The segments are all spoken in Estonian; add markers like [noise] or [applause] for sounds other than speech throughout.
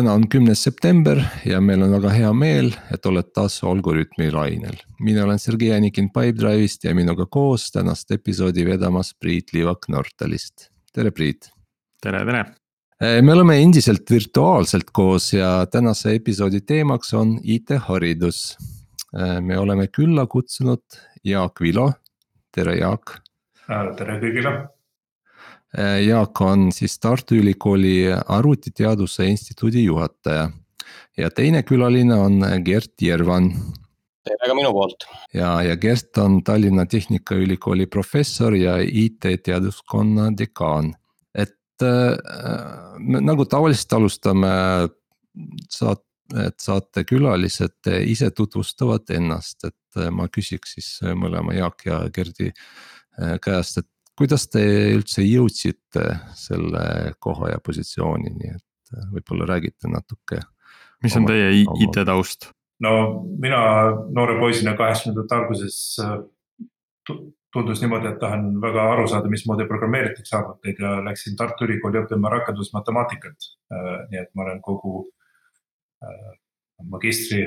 täna on kümnes september ja meil on väga hea meel, et oled taas Algorütmi lainel. mina olen Sergei Anikin Pipedrive'ist ja minuga koos tänast episoodi vedamas Priit Liivak Nortalist. tere, Priit. tere, tere. Eh, me oleme endiselt virtuaalselt koos ja tänase episoodi teemaks on IT-haridus. Eh, me oleme külla kutsunud Jaak Vilo. tere, Jaak. tere kõigile Äh, Jaak on siis Tartu Ülikooli Arvutiteaduse Instituudi juhataja. ja teine külaline on Gert Järvan. tere ka minu poolt. ja, ja Gert on Tallinna Tehnikaülikooli professor ja IT-teaduskonna dekaan. et äh, nagu tavaliselt alustame saat-, et saatekülalised ise tutvustavad ennast, et ma küsiks siis mõlema Jaak ja Gerdi äh, käest, et kuidas te üldse jõudsite selle koha ja positsioonini, et äh, võib-olla räägite natuke. mis on teie IT taust? no mina noore poisina kaheksakümnendate alguses äh, tundus niimoodi, et tahan väga aru saada, mismoodi programmeeritakse arvuteid ja läksin Tartu Ülikooli õppima rakendusmatemaatikat. Äh, nii et ma olen kogu magistri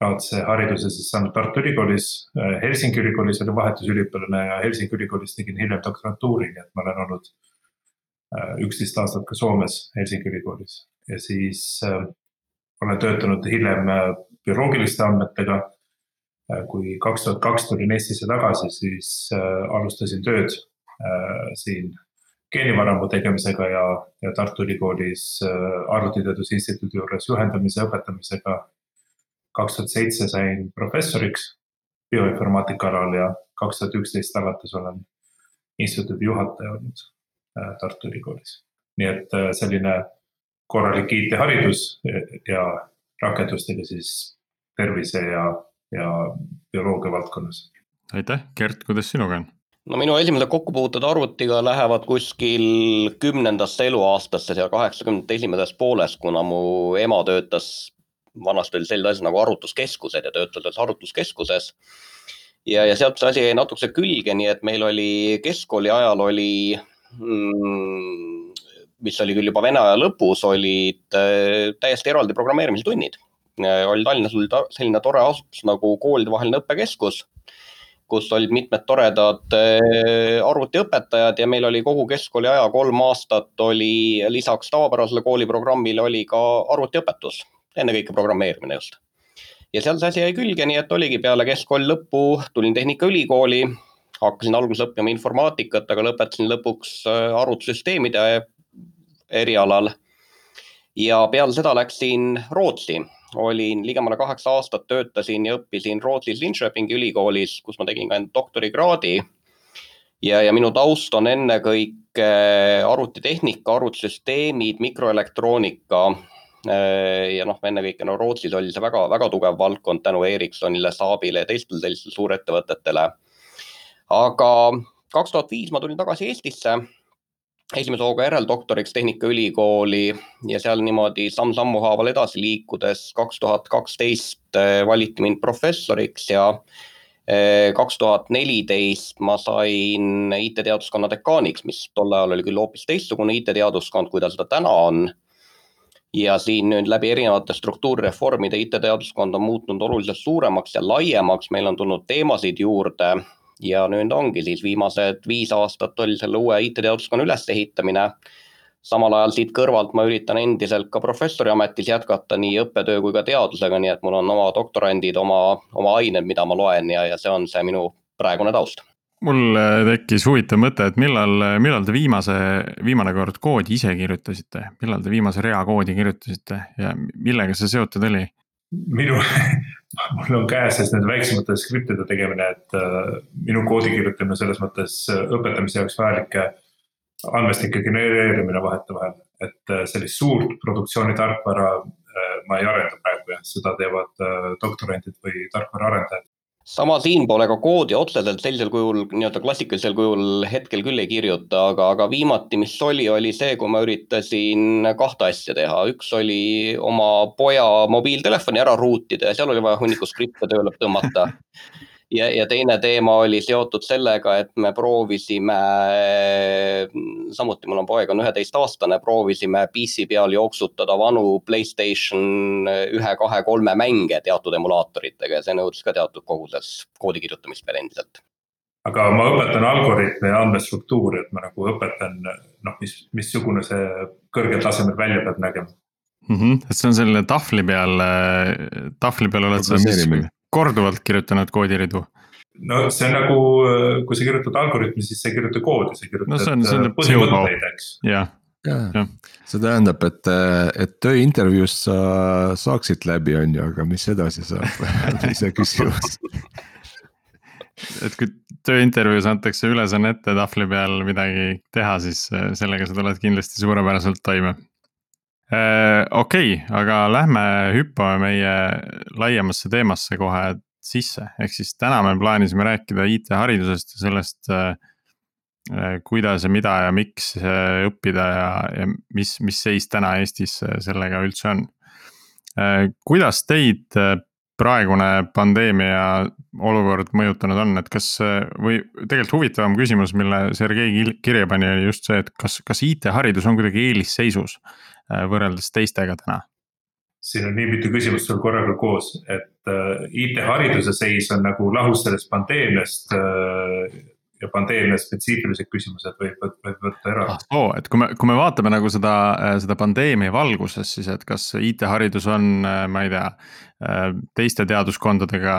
kraadse hariduse siis saanud Tartu Ülikoolis. Äh, Helsingi Ülikoolis olin vahetusüliõpilane ja Helsingi Ülikoolis tegin hiljem doktorantuuri, nii et ma olen olnud äh, üksteist aastat ka Soomes Helsingi Ülikoolis ja siis äh, olen töötanud hiljem bioloogiliste andmetega kui kaks tuhat kaks tulin Eestisse tagasi, siis alustasin tööd siin geenivaramu tegemisega ja, ja Tartu Ülikoolis Arvutiteaduste Instituudi juures juhendamise, õpetamisega kaks tuhat seitse sain professoriks bioinformaatika alal ja kaks tuhat üksteist alates olen instituudi juhataja olnud äh, Tartu Ülikoolis. nii et äh, selline korralik IT-haridus ja rakendustega siis tervise ja, ja bioloogia valdkonnas. aitäh, Gert, kuidas sinuga on? no minu esimesed kokkupuuted arvutiga lähevad kuskil kümnendasse eluaastasse, seal kaheksakümnendate esimeses pooles, kuna mu ema töötas vanasti oli selline asi nagu arvutuskeskused ja töötades arvutuskeskuses. ja, ja sealt see asi jäi natukese külge, nii et meil oli keskkooli ajal oli mm, mis oli küll juba vene aja lõpus, olid äh, täiesti eraldi programmeerimise tunnid. oli Tallinnas oli selline tore asutus nagu koolidevaheline õppekeskus, kus olid mitmed toredad äh, arvutiõpetajad ja meil oli kogu keskkooli aja kolm aastat oli lisaks tavapärasele kooliprogrammile oli ka arvutiõpetus ennekõike programmeerimine just. ja seal see asi jäi külge, nii et oligi peale keskkooli lõppu tulin Tehnikaülikooli, hakkasin alguses õppima informaatikat, aga lõpetasin lõpuks äh, arvutussüsteemide erialal. ja peale seda läksin Rootsi, olin ligemale kaheksa aastat, töötasin ja õppisin Rootsis Linköpingi ülikoolis, kus ma tegin ka enda doktorikraadi. ja, ja minu taust on ennekõike arvutitehnika, arvutisüsteemid, mikroelektroonika Äh, ja noh, ennekõike no Rootsis oli see väga-väga tugev valdkond tänu Ericssonile, Saabile ja teistele sellistele suurettevõtetele. aga kaks tuhat viis ma tulin tagasi Eestisse esimese hooga järeldoktoriks Tehnikaülikooli ja seal niimoodi samm-sammu haaval edasi liikudes kaks tuhat kaksteist äh, valiti mind professoriks ja äh, kaks tuhat neliteist ma sain IT-teaduskonna dekaaniks, mis tol ajal oli küll hoopis teistsugune IT-teaduskond, kui ta seda täna on ja siin nüüd läbi erinevate struktuurireformide IT-teaduskond on muutunud oluliselt suuremaks ja laiemaks, meil on tulnud teemasid juurde. Ja nüüd ongi siis viimased viis aastat oli selle uue IT-teaduskonna ülesehitamine. samal ajal siit kõrvalt ma üritan endiselt ka professori ametis jätkata nii õppetöö kui ka teadusega, nii et mul on oma doktorandid, oma, oma ained, mida ma loen ja, ja see on see minu praegune taust mul äh, tekkis huvitav mõte, et millal, millal te viimase, viimane kord koodi ise kirjutasite, millal te viimase rea koodi kirjutasite ja millega see seotud oli? minu, [laughs] mul on käes nende väiksemate skriptide tegemine, et äh, minu koodi kirjutamine selles mõttes äh, õpetamise jaoks vajalike andmestike genereerimine vahetevahel, et äh, sellist suurt produktsiooni tarkvara äh, ma ei arenda praegu jah, seda teevad äh, doktorandid või tarkvaraarendajad sama siinpool, ega koodi otseselt sellisel kujul, nii-öelda klassikalisel kujul hetkel küll ei kirjuta, aga, aga viimati, mis oli, oli see, kui ma üritasin kahte asja teha. üks oli oma poja mobiiltelefoni ära ruutida ja seal oli vaja hunniku skripte tööle tõmmata. [laughs] ja, ja teine teema oli seotud sellega, et me proovisime, samuti mul on poeg on üheteistaastane, proovisime PC peal jooksutada vanu Playstation ühe, kahe, kolme mänge teatud emulaatoritega ja see nõudis ka teatud koguses koodi kirjutamist veel endiselt aga ma õpetan algoritme ja andmestruktuuri, et ma nagu õpetan noh, mis, missugune see kõrgel tasemel välja peab nägema mm. -hmm. et see on selle tahvli peal, tahvli peal oled sa siis korduvalt kirjutanud koodiridu? no see on nagu, kui sa kirjutad algoritmi, siis sa ei kirjuta koodi, sa kirjutad no, see on, see on põhimõtteid, eks. jah. Ja, see tähendab, et, et tööintervjuus sa saaksid läbi, on ju, aga mis edasi saab? [laughs] Iseküsimus [laughs] et kui tööintervjuus antakse ülesanne ette tahvli peal midagi teha, siis sellega sa tuled kindlasti suurepäraselt toime. Äh, okei okay,, aga lähme hüppame meie laiemasse teemasse kohe sisse, ehk siis täna me plaanisime rääkida IT-haridusest ja sellest äh, äh,. kuidas ja mida ja miks äh, õppida ja, ja mis, mis seis täna Eestis äh, sellega üldse on äh,. kuidas teid praegune pandeemia olukord mõjutanud on, et kas või tegelikult huvitavam küsimus, mille Sergei kirja pani, oli just see, et kas, kas IT-haridus on kuidagi eelisseisus Äh, võrreldes teistega täna? siin on nii mitu küsimust sul korraga koos, et äh, IT-hariduse seis on nagu lahus sellest pandeemiast äh, ja pandeemia spetsiifilised küsimused võib, võib võtta eraldi ah,. oo, et kui me, kui me vaatame nagu seda, seda pandeemia valguses, siis et kas IT-haridus on, ma ei tea. teiste teaduskondadega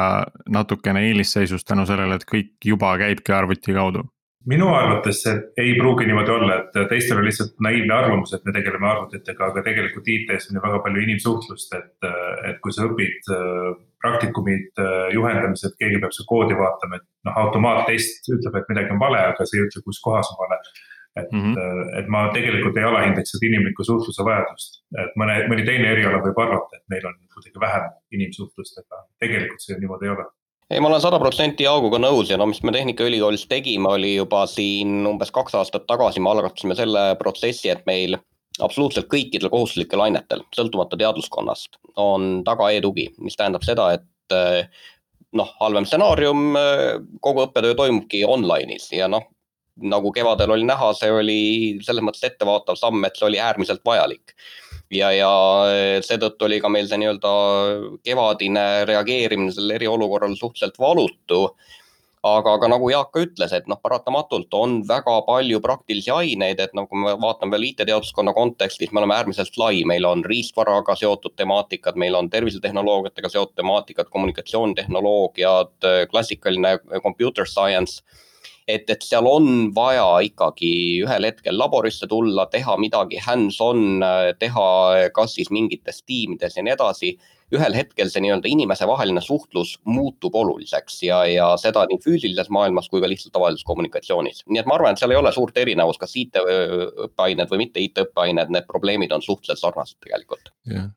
natukene eelisseisus tänu sellele, et kõik juba käibki arvuti kaudu minu arvates see ei pruugi niimoodi olla, et teistel on lihtsalt naiivne arvamus, et me tegeleme arvutitega, aga tegelikult IT-s on ju väga palju inimsuhtlust, et, et kui sa õpid äh, praktikumid, äh, juhendamised, keegi peab su koodi vaatama, et noh, automaattest ütleb, et midagi on vale, aga see ei ütle, kus kohas on vale. et mm, -hmm. et ma tegelikult ei alahindaks seda inimliku suhtluse vajadust, et mõne, mõni teine eriala võib arvata, et meil on kuidagi vähem inimsuhtlust, aga tegelikult see niimoodi ei ole ei, ma olen sada protsenti Jaaguga nõus ja no mis me Tehnikaülikoolis tegime, oli juba siin umbes kaks aastat tagasi, me algatasime selle protsessi, et meil absoluutselt kõikidel kohustuslikel ainetel, sõltumata teadlaskonnast, on taga e-tugi, mis tähendab seda, et eh, noh, halvem stsenaarium, eh, kogu õppetöö toimubki online'is ja noh, nagu kevadel oli näha, see oli selles mõttes ettevaatav samm, et see oli äärmiselt vajalik. Ja, ja seetõttu oli ka meil see nii-öelda kevadine reageerimine sellele eriolukorrale suhteliselt valutu. aga, aga nagu Jaak ka ütles, et noh, paratamatult on väga palju praktilisi aineid, et nagu me vaatame veel IT-teaduskonna kontekstis, me oleme äärmiselt lai, meil on riistvaraga seotud temaatikad, meil on tervisetehnoloogiatega seotud temaatikad, kommunikatsioonitehnoloogiad, klassikaline computer science et, et seal on vaja ikkagi ühel hetkel laborisse tulla, teha midagi hands-on, teha kas siis mingites tiimides ja nii edasi. ühel hetkel see nii-öelda inimesevaheline suhtlus muutub oluliseks ja, ja seda nii füüsilises maailmas kui ka lihtsalt tavalises kommunikatsioonis. nii et ma arvan, et seal ei ole suurt erinevust, kas IT-õppeained või mitte IT-õppeained, need probleemid on suhteliselt sarnased tegelikult. jah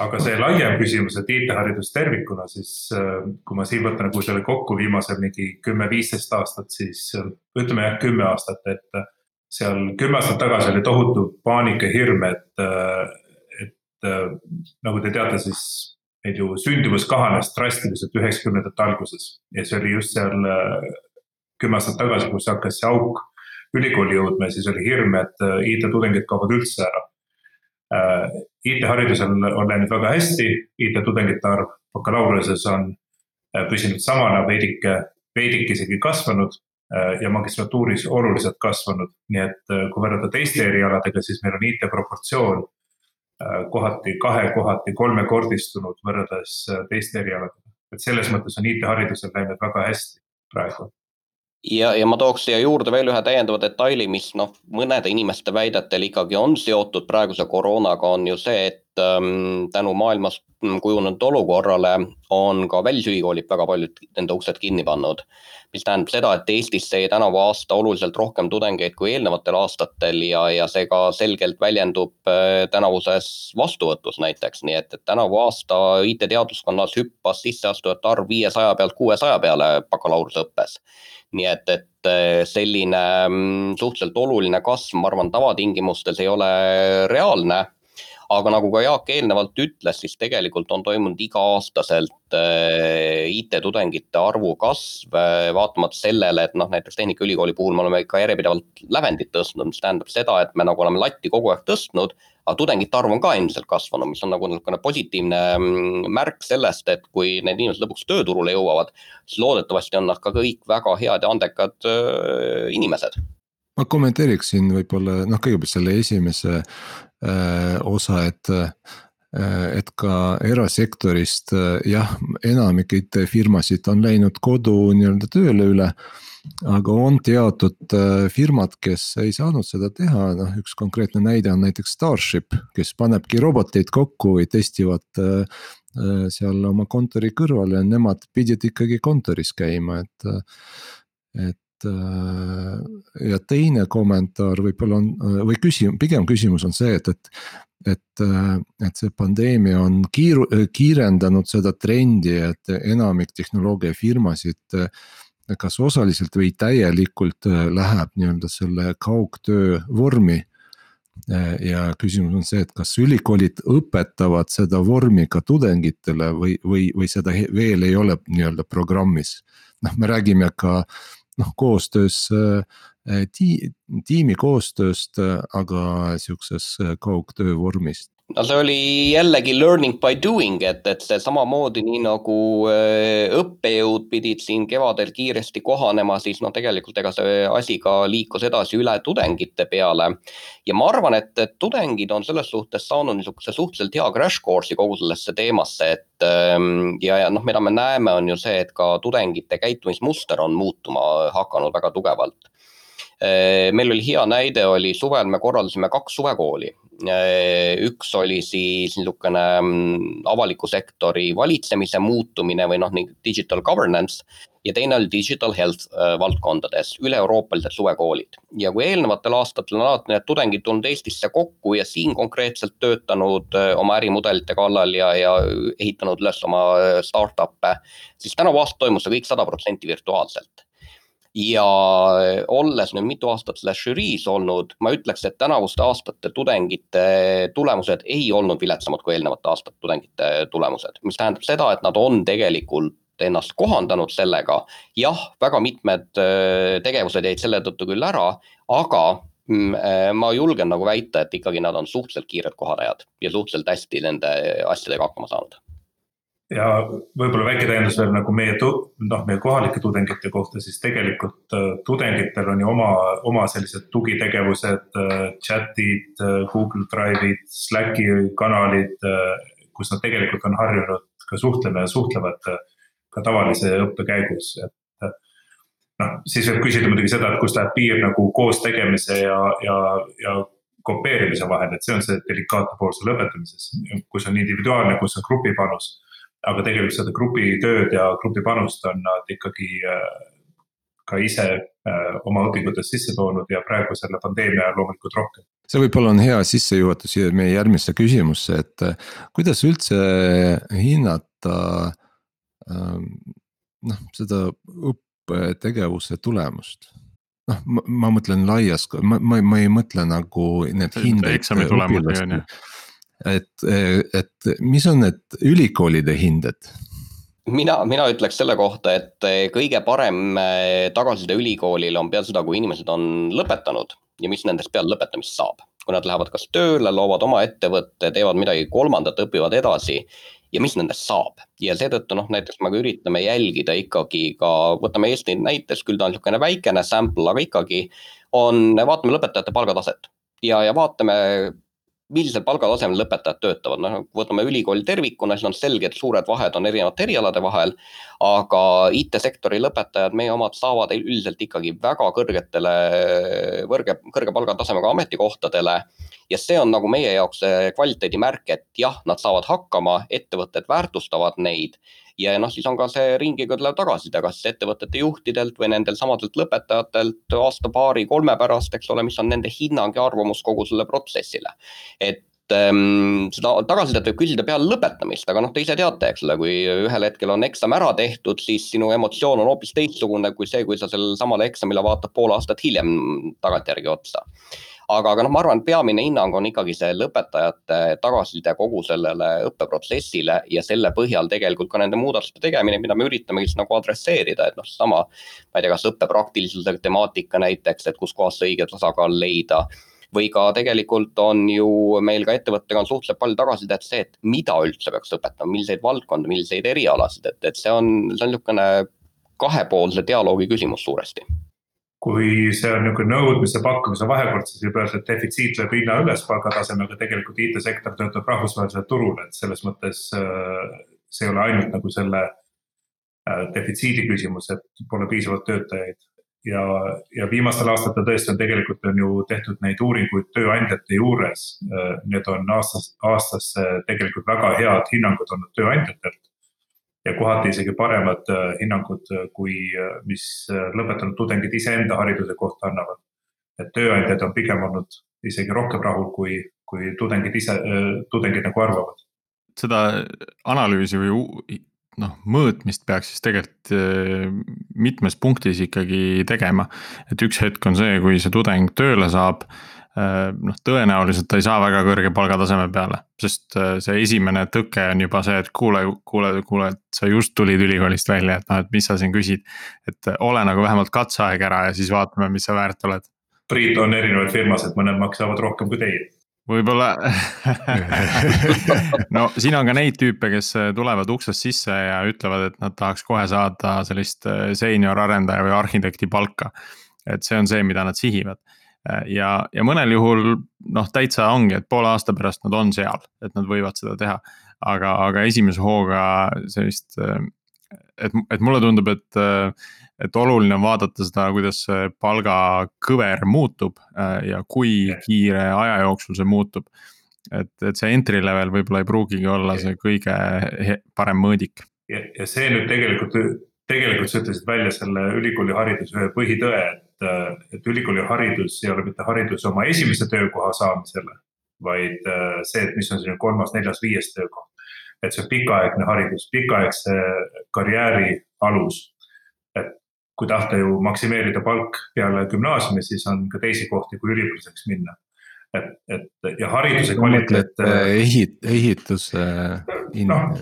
aga see laiem küsimus, et IT-haridus tervikuna, siis äh, kui ma siin võtan nagu selle kokku viimase mingi kümme-viisteist aastat, siis äh, ütleme jah, kümme aastat, et äh, seal kümme aastat tagasi oli tohutu paanika, hirm, et, et nagu te teate, siis meil ju sündimus kahanes drastiliselt üheksakümnendate alguses. Ja see oli just seal kümme aastat tagasi, kus hakkas see auk ülikooli jõudma ja siis oli hirm, et IT-tudengid kaovad üldse ära IT-haridusel on läinud väga hästi, IT-tudengite arv bakalaureusesse on äh, püsinud samana, veidike, veidike isegi kasvanud äh, ja magistratuuris oluliselt kasvanud. nii et kui võrrelda teiste erialadega, siis meil on IT proportsioon kohati kahe, kohati kolmekordistunud võrreldes teiste erialadega. et selles mõttes on IT-haridusel läinud väga hästi praegu ja, ja ma tooks siia juurde veel ühe täiendava detaili, mis noh, mõnede inimeste väidetel ikkagi on seotud praeguse koroonaga, on ju see, et tänu maailmas kujunenud olukorrale on ka välisülikoolid väga paljud enda uksed kinni pannud. mis tähendab seda, et Eestisse jäi tänavu aasta oluliselt rohkem tudengeid kui eelnevatel aastatel ja, ja see ka selgelt väljendub äh, tänavuses vastuvõtus näiteks, nii et, et tänavu aasta IT-teaduskonnas hüppas sisseastujate arv viiesaja pealt kuuesaja peale bakalaureuseõppes nii et, et eh, selline mm, suhteliselt oluline kasv, ma arvan, tavatingimustes ei ole reaalne. Aga nagu ka Jaak eelnevalt ütles, siis tegelikult on toimunud iga-aastaselt äh, IT-tudengite arvu kasv, äh, vaatamata sellele, et noh, näiteks Tehnikaülikooli puhul me oleme ikka järjepidevalt lävendit tõstnud, mis tähendab seda, et me nagu oleme latti kogu aeg tõstnud aga tudengite arv on ka endiselt kasvanud, mis on nagu niisugune positiivne mm, märk sellest, et kui need inimesed lõpuks tööturule jõuavad, siis loodetavasti on nad ka kõik väga head ja andekad äh, inimesed. Ma kommenteeriksin võib-olla noh, kõigepealt selle esimese äh, osa, et äh, et ka erasektorist jah, enamik IT-firmasid on läinud kodu nii-öelda tööle üle aga on teatud äh, firmad, kes ei saanud seda teha, noh üks konkreetne näide on näiteks Starship, kes panebki roboteid kokku või testivad äh, äh, seal oma kontori kõrval ja nemad pidid ikkagi kontoris käima, et, et ja teine kommentaar võib-olla on või küsimus, pigem küsimus on see, et, et. et, et see pandeemia on kiiru-, kiirendanud seda trendi, et enamik tehnoloogiafirmasid kas osaliselt või täielikult äh, läheb nii-öelda selle kaugtöö vormi. Äh, ja küsimus on see, et kas ülikoolid õpetavad seda vormi ka tudengitele või, või, või seda veel ei ole nii-öelda programmis. noh, me räägime ka noh, koostöös äh, ti-, tiimi koostööst, aga sihukeses kaugtöö vormist no see oli jällegi learning by doing, et, et see samamoodi nii nagu äh, õppejõud pidid siin kevadel kiiresti kohanema, siis noh, tegelikult ega see asi ka liikus edasi üle tudengite peale. ja ma arvan, et, et tudengid on selles suhtes saanud niisuguse suhteliselt hea crash course'i kogu sellesse teemasse, et ähm, ja, ja noh, mida me näeme, on ju see, et ka tudengite käitumismuster on muutuma hakanud väga tugevalt meil oli hea näide, oli suvel me korraldasime kaks suvekooli Äh, üks oli siis niisugune mm, avaliku sektori valitsemise muutumine või noh, digital governance ja teine oli digital health äh, valdkondades, üle-euroopalised suvekoolid. ja kui eelnevatel aastatel on alati need tudengid tulnud Eestisse kokku ja siin konkreetselt töötanud äh, oma ärimudelite kallal ja, ja ehitanud üles oma startup'e, siis tänavu aasta toimus see kõik sada protsenti virtuaalselt ja olles nüüd mitu aastat selles žüriis olnud, ma ütleks, et tänavuste aastate tudengite tulemused ei olnud viletsamad kui eelnevate aastate tudengite tulemused, mis tähendab seda, et nad on tegelikult ennast kohandanud sellega. jah, väga mitmed tegevused jäid selle tõttu küll ära, aga mm, ma julgen nagu väita, et ikkagi nad on suhteliselt kiired kohanejad ja suhteliselt hästi nende asjadega hakkama saanud ja võib-olla väike täiendus veel nagu meie, noh, meie kohalike tudengite kohta, siis tegelikult äh, tudengitel on ju oma, oma sellised tugitegevused äh,, chat'id äh,, Google Drive'id, Slacki kanalid äh,, kus nad tegelikult on harjunud ka suhtlema ja suhtlevad äh, ka tavalise õppe käigus, et äh, noh, siis võib küsida muidugi seda, et kus läheb piir nagu koos tegemise ja, ja, ja kopeerimise vahel, et see on see delikaatne pool seal õpetamises, kus on individuaalne, kus on grupi panus aga tegelikult seda grupitööd ja grupi panust on nad ikkagi äh, ka ise äh, oma õpingutes sisse toonud ja praegu selle pandeemia ajal loomulikult rohkem. see võib-olla on hea sissejuhatus meie järgmisse küsimusse, et äh, kuidas üldse hinnata ähm, noh, seda õppetegevuse tulemust? noh, ma mõtlen laias, ma, ma, ma ei mõtle nagu need hinded. eksami tulemusi on ju et, et mis on need ülikoolide hinded? mina, mina ütleks selle kohta, et kõige parem eh, tagasiside ülikoolile on peale seda, kui inimesed on lõpetanud ja mis nendest peale lõpetamist saab. kui nad lähevad kas tööle, loovad oma ettevõtte, teevad midagi kolmandat, õpivad edasi ja mis nendest saab. ja seetõttu noh, näiteks me üritame jälgida ikkagi ka, võtame Eesti näites, küll ta on niisugune väikene sample, aga ikkagi on, vaatame lõpetajate palgataset ja, ja vaatame millisel palgatasemel lõpetajad töötavad, noh võtame ülikooli tervikuna, siis on selge, et suured vahed on erinevate erialade vahel. aga IT-sektori lõpetajad, meie omad saavad üldiselt ikkagi väga kõrgetele, kõrge, kõrge palgatasemega ametikohtadele. ja see on nagu meie jaoks kvaliteedimärk, et jah, nad saavad hakkama, ettevõtted väärtustavad neid ja noh, siis on ka see ringiga tulev tagasiside, kas ettevõtete juhtidelt või nendel samadelt lõpetajatelt aasta-paari-kolme pärast, eks ole, mis on nende hinnang ja arvamus kogu selle protsessile. et ähm, seda tagasisidet võib küsida peale lõpetamist, aga noh, te ise teate, eks ole, kui ühel hetkel on eksam ära tehtud, siis sinu emotsioon on hoopis teistsugune kui see, kui sa sellele samale eksamile vaatad pool aastat hiljem tagantjärgi otsa aga, aga noh, ma arvan, peamine hinnang on ikkagi see lõpetajate tagasiside kogu sellele õppeprotsessile ja selle põhjal tegelikult ka nende muudatuste tegemine, mida me üritamegi siis nagu adresseerida, et noh, seesama. ma ei tea, kas õppe praktilisuse temaatika näiteks, et kuskohast see õige tasakaal leida või ka tegelikult on ju meil ka ettevõttega on suhteliselt palju tagasisidet see, et mida üldse peaks õpetama, milliseid valdkondi, milliseid erialasid, et, et see on, see on niisugune kahepoolse dialoogi küsimus suuresti kui see on niisugune nõudmise pakkumise vahekord, siis võib öelda, et defitsiit lööb hinna üles palgatasemega, tegelikult IT-sektor töötab rahvusvahelisel turul, et selles mõttes äh, see ei ole ainult nagu selle äh, defitsiidi küsimus, et pole piisavalt töötajaid. ja, ja viimastel aastatel tõesti on tegelikult on ju tehtud neid uuringuid tööandjate juures. Äh, need on aastast, aastasse tegelikult väga head hinnangud olnud tööandjatelt ja kohati isegi paremad äh, hinnangud, äh, kui äh, mis lõpetanud tudengid iseenda hariduse kohta annavad. et tööandjad on pigem olnud isegi rohkem rahul, kui, kui tudengid ise, tudengid nagu arvavad. seda analüüsi või noh, mõõtmist peaks siis tegelikult mitmes punktis ikkagi tegema. et üks hetk on see, kui see tudeng tööle saab noh, tõenäoliselt ta ei saa väga kõrge palgataseme peale, sest äh, see esimene tõke on juba see, et kuule, kuule, kuule, et sa just tulid ülikoolist välja, et noh, et mis sa siin küsid. et äh, ole nagu vähemalt katseaeg ära ja siis vaatame, mis sa väärt oled. Priit, on erinevaid firmasid, mõned maksavad rohkem kui teie võib-olla [laughs] no siin on ka neid tüüpe, kes tulevad uksest sisse ja ütlevad, et nad tahaks kohe saada sellist seenior arendaja või arhitekti palka. et see on see, mida nad sihivad Äh, ja, ja mõnel juhul noh, täitsa ongi, et poole aasta pärast nad on seal, et nad võivad seda teha. aga, aga esimese hooga sellist, äh, et, et mulle tundub, et, äh, et oluline on vaadata seda, kuidas see palgakõver muutub ja kui kiire aja jooksul see muutub. et, et see entry level võib-olla ei pruugigi olla see kõige parem mõõdik. ja, ja see nüüd tegelikult, tegelikult sa ütlesid välja selle ülikooli hariduse ühe põhitõe, et et, et ülikooli haridus ei ole mitte haridus oma esimese töökoha saamisele, vaid äh, see, et mis on sinu kolmas, neljas, viies töökoht. et see on pikaaegne haridus, pikaaegse karjääri alus. et kui tahta ju maksimeerida palk peale gümnaasiumi, siis on ka teisi kohti, kui üliõpilaseks minna et, et ja hariduse kvaliteet. Äh, ehit-, ehituse in.... noh,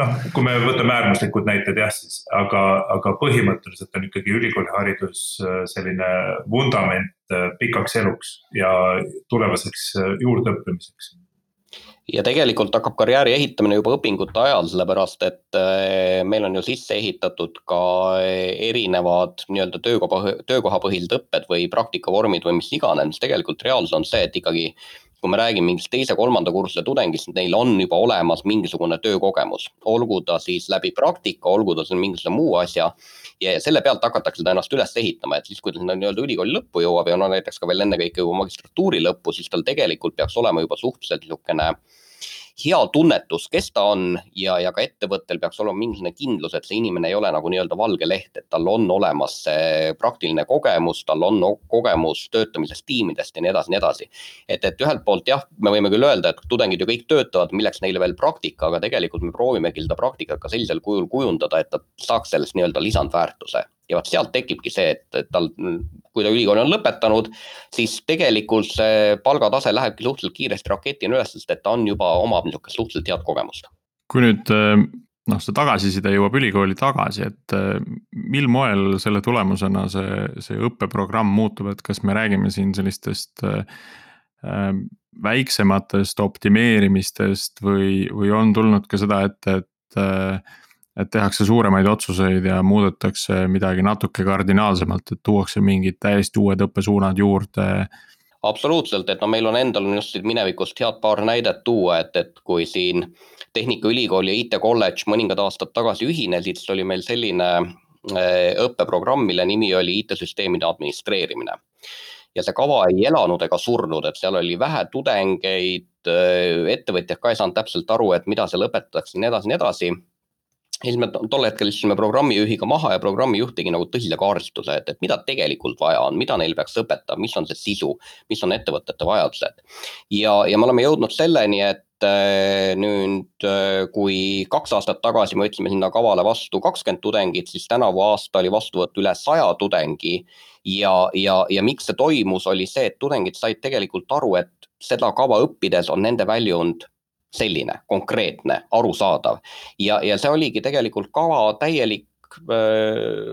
noh, kui me võtame äärmuslikud näited jah, siis aga, aga põhimõtteliselt on ikkagi ülikooliharidus äh, selline vundament äh, pikaks eluks ja tulevaseks juurdeõppimiseks ja tegelikult hakkab karjääri ehitamine juba õpingute ajal, sellepärast et eh, meil on ju sisse ehitatud ka erinevad nii-öelda töökoha, töökohapõhised õpped või praktikavormid või mis iganes, tegelikult reaalsus on see, et ikkagi kui me räägime mingist teise-kolmanda kursuse tudengist, neil on juba olemas mingisugune töökogemus, olgu ta siis läbi praktika, olgu ta siis mingisuguse muu asja. Ja selle pealt hakatakse seda ennast üles ehitama, et siis, kui ta nii-öelda ülikooli lõppu jõuab ja no näiteks ka veel ennekõike juba magistratuuri lõppu, siis tal tegelikult peaks olema juba suhteliselt niisugune hea tunnetus, kes ta on ja, ja ka ettevõttel peaks olema mingisugune kindlus, et see inimene ei ole nagu nii-öelda valge leht, et tal on olemas see praktiline kogemus, tal on kogemus töötamisest tiimidest ja nii edasi, nii edasi. et, et ühelt poolt jah, me võime küll öelda, et tudengid ju kõik töötavad, milleks neile veel praktika, aga tegelikult me proovimegi seda praktikat ka sellisel kujul kujundada, et ta saaks sellest nii-öelda lisandväärtuse ja vot sealt tekibki see, et, et tal, kui ta ülikooli on lõpetanud, siis tegelikult see palgatase lähebki suhteliselt kiiresti raketina üles, sest et ta on juba, omab niisugust suhteliselt head kogemust. kui nüüd eh, noh, see tagasiside jõuab ülikooli tagasi, et eh, mil moel selle tulemusena see, see õppeprogramm muutub, et kas me räägime siin sellistest äh, väiksematest optimeerimistest või, või on tulnud ka seda ette, et äh, et tehakse suuremaid otsuseid ja muudetakse midagi natuke kardinaalsemalt, et tuuakse mingid täiesti uued õppesuunad juurde. absoluutselt, et no meil on endal on just minevikust head paar näidet tuua, et, et kui siin Tehnikaülikool ja IT-kolledž mõningad aastad tagasi ühinesid, siis oli meil selline äh, õppeprogramm, mille nimi oli IT-süsteemide administreerimine ja see kava ei elanud ega surnud, et seal oli vähe tudengeid, äh, ettevõtjad ka ei saanud täpselt aru, et mida seal õpetatakse ja nii edasi, nii edasi siis me tol hetkel istusime programmijuhiga maha ja programmijuht tegi nagu tõsise kaardistuse, et, et mida tegelikult vaja on, mida neil peaks õpetama, mis on see sisu, mis on ettevõtete vajadused. ja, ja me oleme jõudnud selleni, et äh, nüüd, äh, kui kaks aastat tagasi me võtsime sinna kavale vastu kakskümmend tudengit, siis tänavu aasta oli vastuvõtt üle saja tudengi. ja, ja, ja miks see toimus, oli see, et tudengid said tegelikult aru, et seda kava õppides on nende väljund selline konkreetne, arusaadav ja, ja see oligi tegelikult kava täielik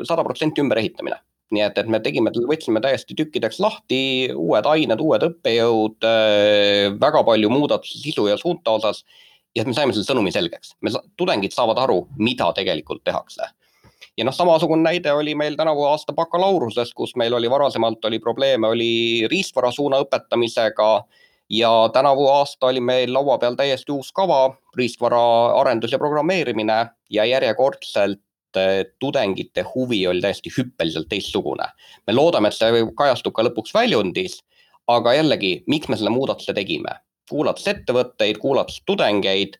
sada protsenti ümberehitamine nii et, et me tegime, võtsime täiesti tükkideks lahti, uued ained, uued õppejõud, väga palju muudatusi sisu ja suunte osas. ja me saime selle sõnumi selgeks, me, tudengid saavad aru, mida tegelikult tehakse. ja noh, samasugune näide oli meil tänavu aasta bakalaureuses, kus meil oli varasemalt oli probleeme, oli riistvara suuna õpetamisega ja tänavu aasta oli meil laua peal täiesti uus kava, riistvara arendus ja programmeerimine ja järjekordselt eh, tudengite huvi oli täiesti hüppeliselt teistsugune. me loodame, et see kajastub ka lõpuks väljundis, aga jällegi, miks me selle muudatuse tegime? kuulates ettevõtteid, kuulates tudengeid,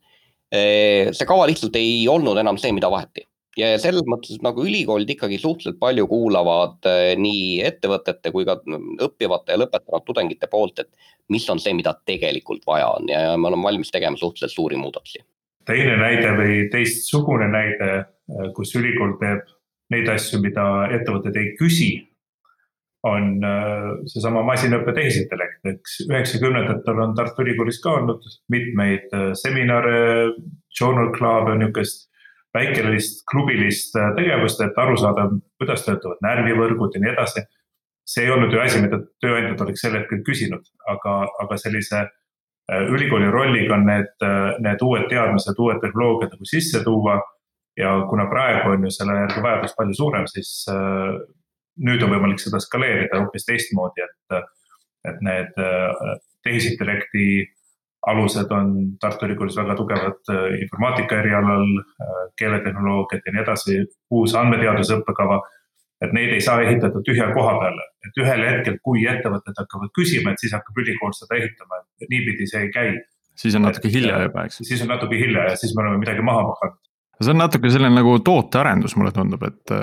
eh, see kava lihtsalt ei olnud enam see, mida vaheti ja selles mõttes nagu ülikoolid ikkagi suhteliselt palju kuulavad äh, nii ettevõtete kui ka mm, õppivate ja lõpetanud tudengite poolt, et mis on see, mida tegelikult vaja on. Ja me oleme valmis tegema suhteliselt suuri muudatusi. teine näide või teistsugune näide, äh, kus ülikool teeb neid asju, mida ettevõtted ei küsi, on äh, seesama masinaõppe tehisintellekt, eks üheksakümnendatel on Tartu Ülikoolis ka olnud mitmeid seminare, journal club'e, niisugust väikelist klubilist äh, tegevust, et aru saada, kuidas töötavad närvivõrgud ja nii edasi. see ei olnud ju asi, mida tööandjad oleks sel hetkel küsinud, aga, aga sellise äh, ülikooli rolliga on need, äh, need uued teadmised, uued tehnoloogiad nagu sisse tuua. ja kuna praegu on ju selle järgi vajadus palju suurem, siis nüüd on võimalik seda skaleerida hoopis teistmoodi, et, et need tehisintellekti alused on Tartu Ülikoolis väga tugevad äh, informaatika erialal, äh, keeletehnoloogiad ja nii edasi, uus andmeteaduse õppekava. et neid ei saa ehitada tühja koha peale, et ühel hetkel, kui ettevõtted hakkavad küsima, et siis hakkab ülikool seda ehitama, et niipidi see ei käi. siis on natuke hilja juba, eks. siis on natuke hilja ja siis me oleme midagi maha maganud see on natuke selline nagu tootearendus, mulle tundub, et,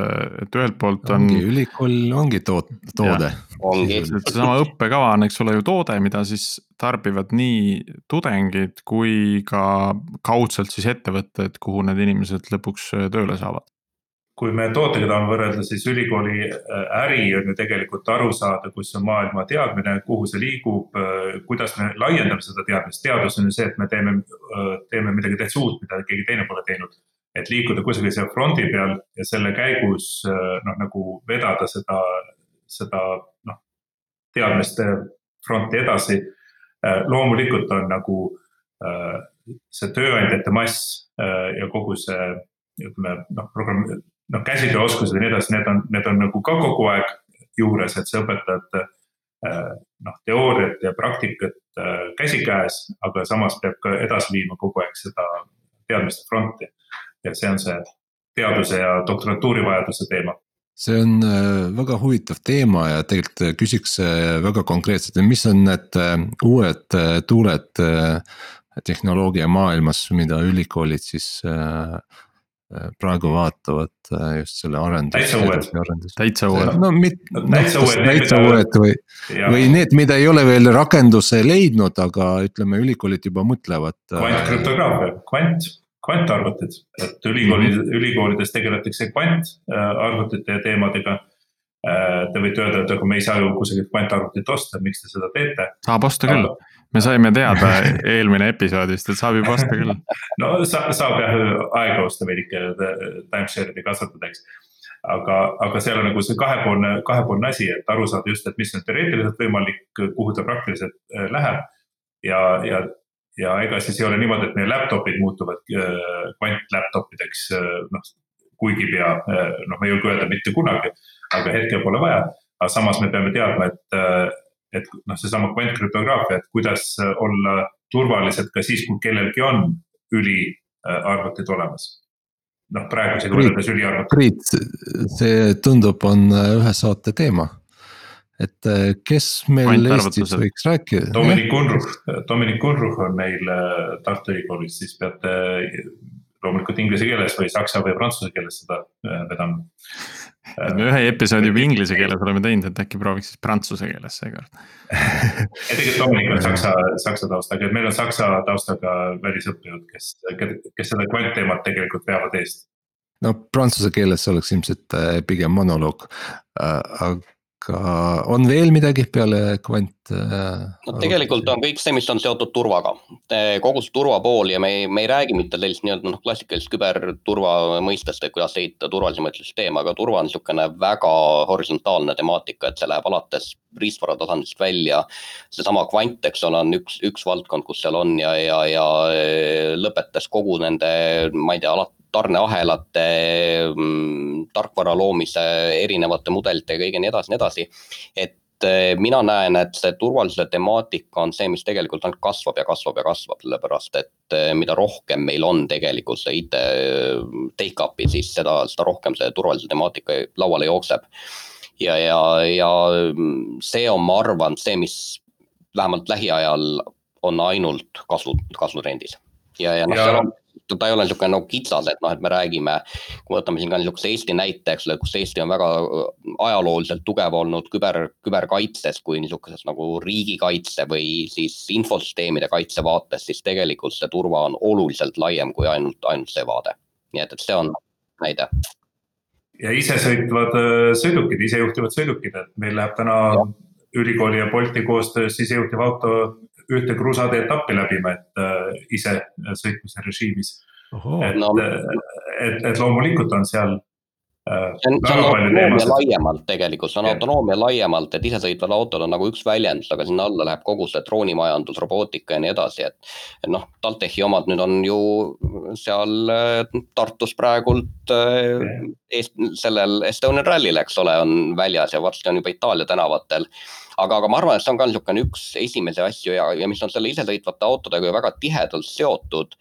et ühelt poolt on. ülikool ongi toot-, toode. seesama õppekava on, eks ole ju toode, mida siis tarbivad nii tudengid kui ka kaudselt siis ettevõtted, kuhu need inimesed lõpuks tööle saavad kui me tootega tahame võrrelda, siis ülikooli äh, äri on ju tegelikult aru saada, kus on maailma teadmine, kuhu see liigub, äh, kuidas me laiendame seda teadmist. teadus on ju see, et me teeme, äh, teeme midagi täitsa uut, mida keegi teine pole teinud et liikuda kusagil seal frondi peal ja selle käigus noh, nagu vedada seda, seda noh, teadmiste fronti edasi. loomulikult on nagu see tööandjate mass ja kogu see ütleme noh, programm, noh käsitööoskused ja nii edasi, need on, need on nagu ka kogu aeg juures, et sa õpetad noh, teooriat ja praktikat käsikäes, aga samas peab ka edasi viima kogu aeg seda teadmiste fronti ja see on see teaduse ja doktorantuuri vajaduse teema see on äh, väga huvitav teema ja tegelikult äh, küsiks äh, väga konkreetselt, mis on need uued tuuled tehnoloogia maailmas, mida ülikoolid siis praegu vaatavad just selle arendus. täitsa uued. täitsa uued. no mitte, täitsa uued või, või need, mida ei ole veel rakenduse leidnud, aga ütleme, ülikoolid juba mõtlevad. kvantkrüptograafia, kvant kvantarvutid, et ülikoolid mm, -hmm. ülikoolides tegeletakse kvantarvutite ja teemadega. Äh, te võite öelda, et aga me ei saa ju kusagilt kvantarvutit osta, miks te seda teete? saab osta küll, me saime teada [laughs] eelmine episoodist, et saab juba osta küll. [laughs] no sa, saab jah aega osta veidike timeshare'ide kasvatamiseks aga, aga seal on nagu see kahepoolne, kahepoolne asi, et aru saada just, et mis on teoreetiliselt võimalik, kuhu ta praktiliselt äh, läheb. ja, ja ja ega siis ei ole niimoodi, et meie laptop'id muutuvad äh, kvantlaptop'ideks, äh, noh, kuigi pea, äh, noh, ma ei julge öelda mitte kunagi, aga hetkel pole vaja. aga samas me peame teadma, et, et noh, seesama kvantkrüptograafia, et kuidas olla turvalised ka siis, kui kellelgi on üliarvutid olemas noh, praegusega võrreldes üliarvutid. Priit, see tundub, on ühe saate teema et äh, kes meil Eestis võiks rääkida? Dominic Unruh, Dominic Unruh on meil äh, Tartu Ülikoolis, siis peate loomulikult inglise keeles või saksa või prantsuse keeles seda vedanud. me ühe episoodi juba [laughs] inglise keeles oleme teinud, et äkki prooviks siis prantsuse keeles seekord ja tegelikult loomulikult on saksa, saksa taustaga, et meil on saksa taustaga välisõppejõud, kes, kes seda kvantteemat tegelikult veavad eest. no prantsuse keeles oleks ilmselt pigem monoloog, aga aga on veel midagi peale kvant? Äh, no tegelikult on kõik see, mis on seotud turvaga, kogu see turvapool ja me ei, me ei räägi mitte sellist nii-öelda noh, klassikalist küberturva mõistest, et kuidas ehitada turvalisemaid süsteeme, aga turva on niisugune väga horisontaalne temaatika, et see läheb alates riistvara tasandist välja. seesama kvant, eks ole, on üks, üks valdkond, kus seal on ja, ja, ja lõpetades kogu nende, ma ei tea, alati tarneahelate, mm, tarkvara loomise, erinevate mudelite ja kõige nii edasi, nii edasi. et eh, mina näen, et see turvalisuse temaatika on see, mis tegelikult ainult kasvab ja kasvab ja kasvab, sellepärast et eh, mida rohkem meil on tegelikult see IT take-up'i, siis seda, seda rohkem see turvalisuse temaatika lauale jookseb. ja, ja, ja mm, see on, ma arvan, see, mis vähemalt lähiajal on ainult kasvu, kasvutrendis ja, ja noh, seal on ta ei ole niisugune nagu kitsas, et noh, et me räägime, kui võtame siin ka niisuguse Eesti näite, eks ole, kus Eesti on väga äh, ajalooliselt tugev olnud küber, küberkaitses kui niisuguses nagu riigikaitse või siis infosüsteemide kaitse vaates, siis tegelikult see turva on oluliselt laiem kui ainult, ainult see vaade. nii et, et see on näide ja isesõitvad äh, sõidukid, isejuhtivad sõidukid, et meil läheb täna ja. ülikooli ja Bolti koostöös isejuhtiv auto ühte kruusateed etappi läbima, et äh, ise sõitmise režiimis. et no., et, et loomulikult on seal äh, see on, see on autonoomia laiemalt tegelikult, see on autonoomia laiemalt, et isesõitvad autod on nagu üks väljendus, aga sinna alla läheb kogu see droonimajandus, robootika ja nii edasi, et. et noh, TalTechi omad nüüd on ju seal äh, Tartus praegult eest, sellel Estonian Rally'l, eks ole, on väljas ja varsti on juba Itaalia tänavatel. Aga, aga ma arvan, et see on ka niisugune üks esimesi asju ja, ja mis on selle isesõitvate autodega ju väga tihedalt seotud